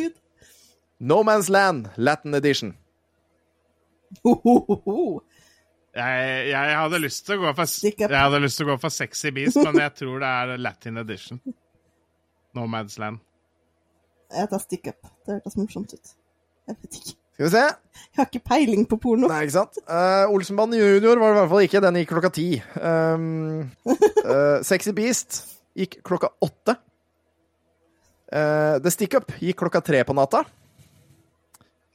No Man's Land Latin Edition. Ho, ho, ho, ho. jeg, jeg hadde lyst til å gå for Jeg hadde lyst til å gå for Sexy Beast, men jeg tror det er Latin edition. No Man's Land. Jeg tar stick up. Det hørtes morsomt ut. Jeg vet ikke. Skal vi se. Jeg har ikke peiling på porno. Nei, ikke sant? Uh, Olsenbanen junior var det i hvert fall ikke. Den gikk klokka ti. Um, uh, Sexy Beast gikk klokka åtte. Eh, The Stick Up gikk klokka tre på natta.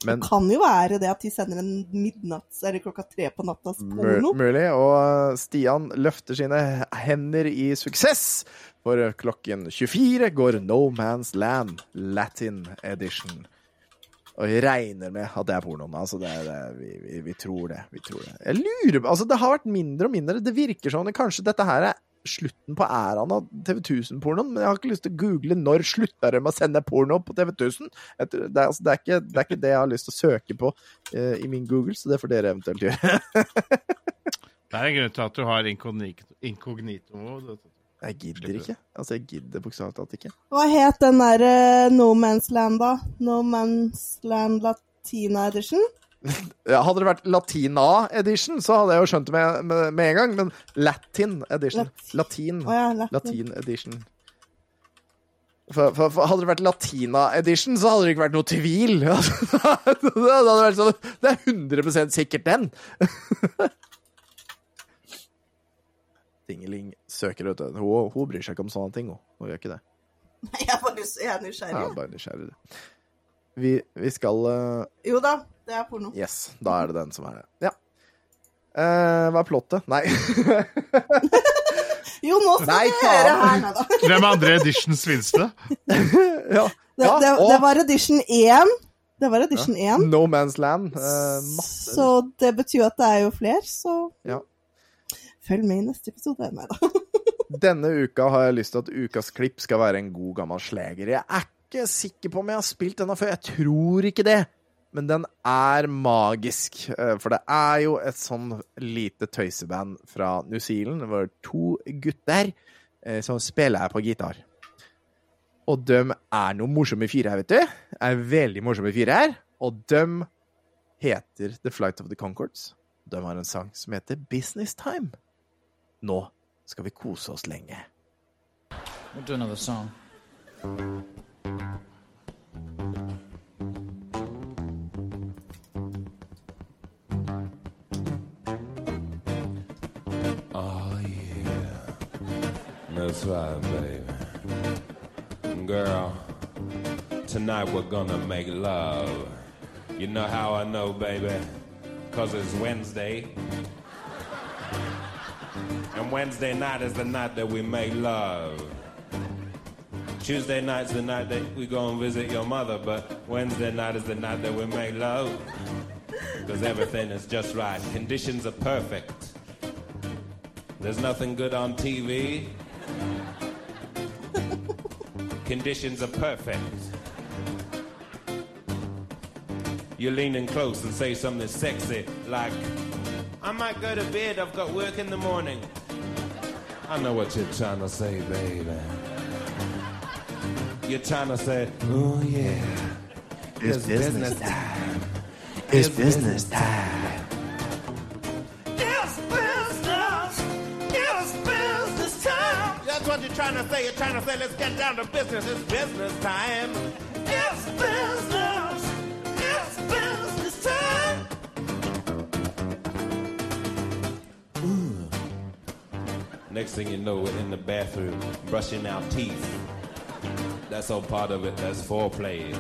Men Det kan jo være det at de sender en midnatts eller klokka tre på nattas porno. mulig. Og Stian løfter sine hender i suksess. For klokken 24 går No Man's Land Latin Edition. Og jeg regner med at det er pornoen. Altså, det er, det er, vi, vi, vi tror det. Vi tror det. Jeg lurer Altså, det har vært mindre og mindre. Det virker som kanskje dette her er slutten på æraen av TV 1000-pornoen, men jeg har ikke lyst til å google når slutta de å sende porno på TV 1000. Jeg Det er, altså, det, er ikke, det er ikke det jeg har lyst til å søke på uh, i min Google, så det får dere eventuelt gjøre. Det er en grunn til at du har inkognito. inkognito Jeg gidder ikke. Altså, jeg gidder bokstavelig talt ikke. Hva het den der uh, No Man's Land, da? No Man's Land Latina Edition? Hadde det vært Latina edition, så hadde jeg jo skjønt det med, med, med en gang, men Latin edition. Latin. Ja, Latin. Latin edition. For, for, for hadde det vært Latina edition, så hadde det ikke vært noe tvil. Det hadde vært sånn Det er 100 sikkert den. Dingeling søker, vet du. Hun, hun bryr seg ikke om sånne ting, hun. Hun gjør ikke det. Jeg er bare jeg er Ja, bare nysgjerrig. Vi, vi skal uh... Jo da, det er porno. Yes, da er det den som er det. Ja. Uh, hva er plottet? Nei. Jo, nå skal Nei, du høre her, nei da. Hvem er andre editions det? ja. Det, Ja, det, det var edition 1. Det var edition 1. No Man's Land. Uh, masse. Så det betyr at det er jo flere, så Ja. følg med i neste episode. Nei da. Denne uka har jeg lyst til at ukas klipp skal være en god gammel sleger. Jeg er ikke sikker på om jeg har spilt denne før. Jeg tror ikke det. Men den er magisk. eh, For det er jo et sånn lite tøyseband fra New Zealand. Det var to gutter eh, som spiller på gitar. Og de er noen morsomme fyrer her, vet du. Er veldig morsomme fyrer her. Og de heter The Flight of the Concords. De har en sang som heter Business Time. Nå skal vi kose oss lenge. We'll do another song. Oh, yeah. That's right, baby. Girl, tonight we're gonna make love. You know how I know, baby? Cause it's Wednesday. And Wednesday night is the night that we make love. Tuesday night's the night that we go and visit your mother, but Wednesday night is the night that we make love. Because everything is just right. Conditions are perfect. There's nothing good on TV. Conditions are perfect. You lean in close and say something sexy like, I might go to bed, I've got work in the morning. I know what you're trying to say, baby. You're trying to say, oh yeah. It's business time. It's business time. It's business. It's business time. That's what you're trying to say. You're trying to say, let's get down to business. It's business time. It's business. It's business time. Ooh. Next thing you know, we're in the bathroom brushing our teeth. That's all part of it. That's foreplay.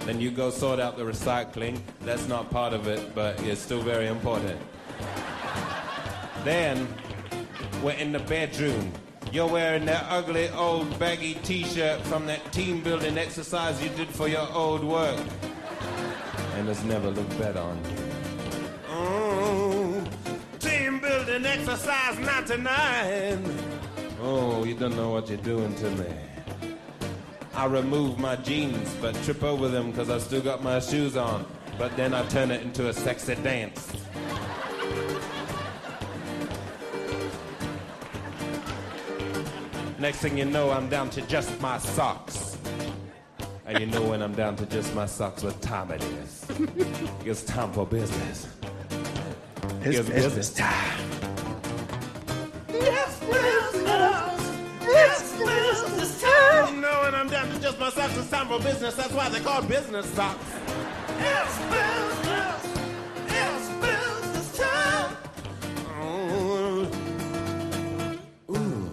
Then you go sort out the recycling. That's not part of it, but it's still very important. Then we're in the bedroom. You're wearing that ugly old baggy t-shirt from that team building exercise you did for your old work. And it's never looked better on you. Oh, team building exercise 99. Oh, you don't know what you're doing to me. I remove my jeans, but trip over them because I still got my shoes on. But then I turn it into a sexy dance. Next thing you know, I'm down to just my socks. And you know when I'm down to just my socks, what time it is. It's time for business. It's business time. Know when to just my socks, it's time for business. That's why they call business socks. It's business. It's business time. Ooh. Ooh.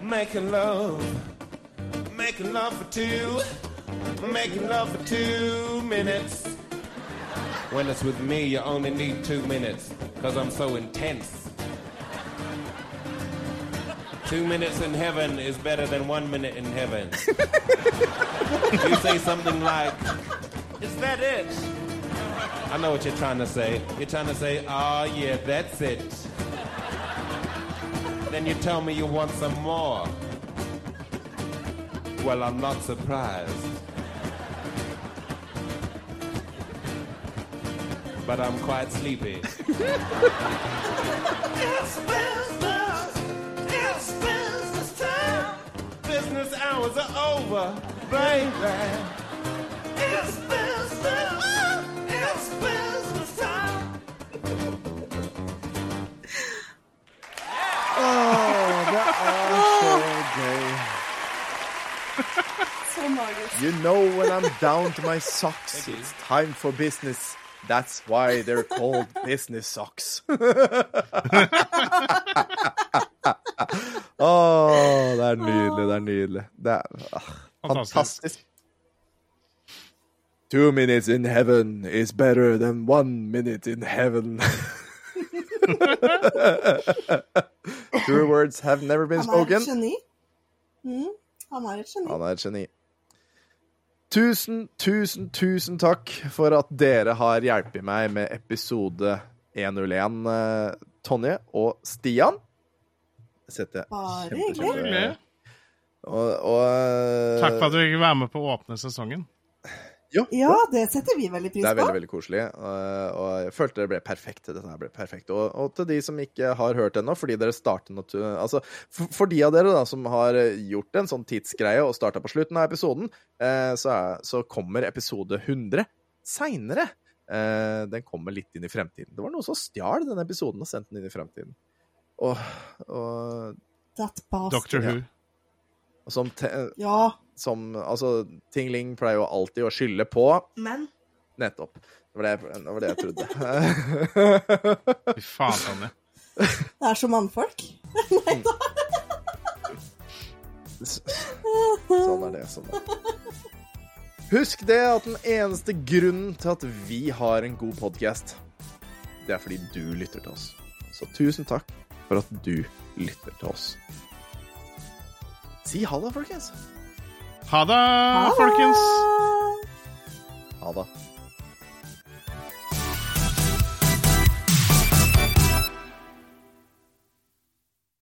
Making love. Making love for two. Making love for two minutes. When it's with me, you only need two minutes. Cause I'm so intense. Two minutes in heaven is better than one minute in heaven. you say something like, Is that it? I know what you're trying to say. You're trying to say, Oh, yeah, that's it. Then you tell me you want some more. Well, I'm not surprised. But I'm quite sleepy. Business hours are over, baby. It's business. It's business time. Åh, det er så gøy. Så magisk. You know when I'm down to my socks, it's time for business. That's why they're called business socks. Åh, det er nydelig, det er nydelig. Det er ah, Fantastisk. fantastisk. Two minutes in heaven is better than one minute in heaven. True words have never been Han er spoken. et geni. Mm, han er et geni. Han er et geni. Tusen, tusen, tusen takk for at dere har hjulpet meg med episode 101, eh, Tonje og Stian. Det setter jeg hyggelig. Hyggelig. Og, og eh, Takk for at du fikk være med på å åpne sesongen. Jo, Ja, det setter vi veldig pris på. Det er veldig veldig koselig, og, jeg følte det ble perfekt. Dette her ble perfekt. Og, og til de som ikke har hørt ennå, fordi dere starter Altså, for, for de av dere da som har gjort en sånn tidsgreie og starta på slutten av episoden, eh, så, er, så kommer episode 100 seinere. Eh, den kommer litt inn i fremtiden. Det var noen som stjal den episoden og sendte den inn i fremtiden. Og, og, That. Doctor Who. Ja. som, te, Ja, som Altså, Ting Ling pleier jo alltid å skylde på men Nettopp. Det var det jeg, det var det jeg trodde. Fy faen, Tonje. det er så mannfolk. sånn er det. Sånn er det. Husk det at den eneste grunnen til at vi har en god podkast, det er fordi du lytter til oss. Så tusen takk for at du lytter til oss. Si ha det, folkens. Ha det, folkens. Ha det.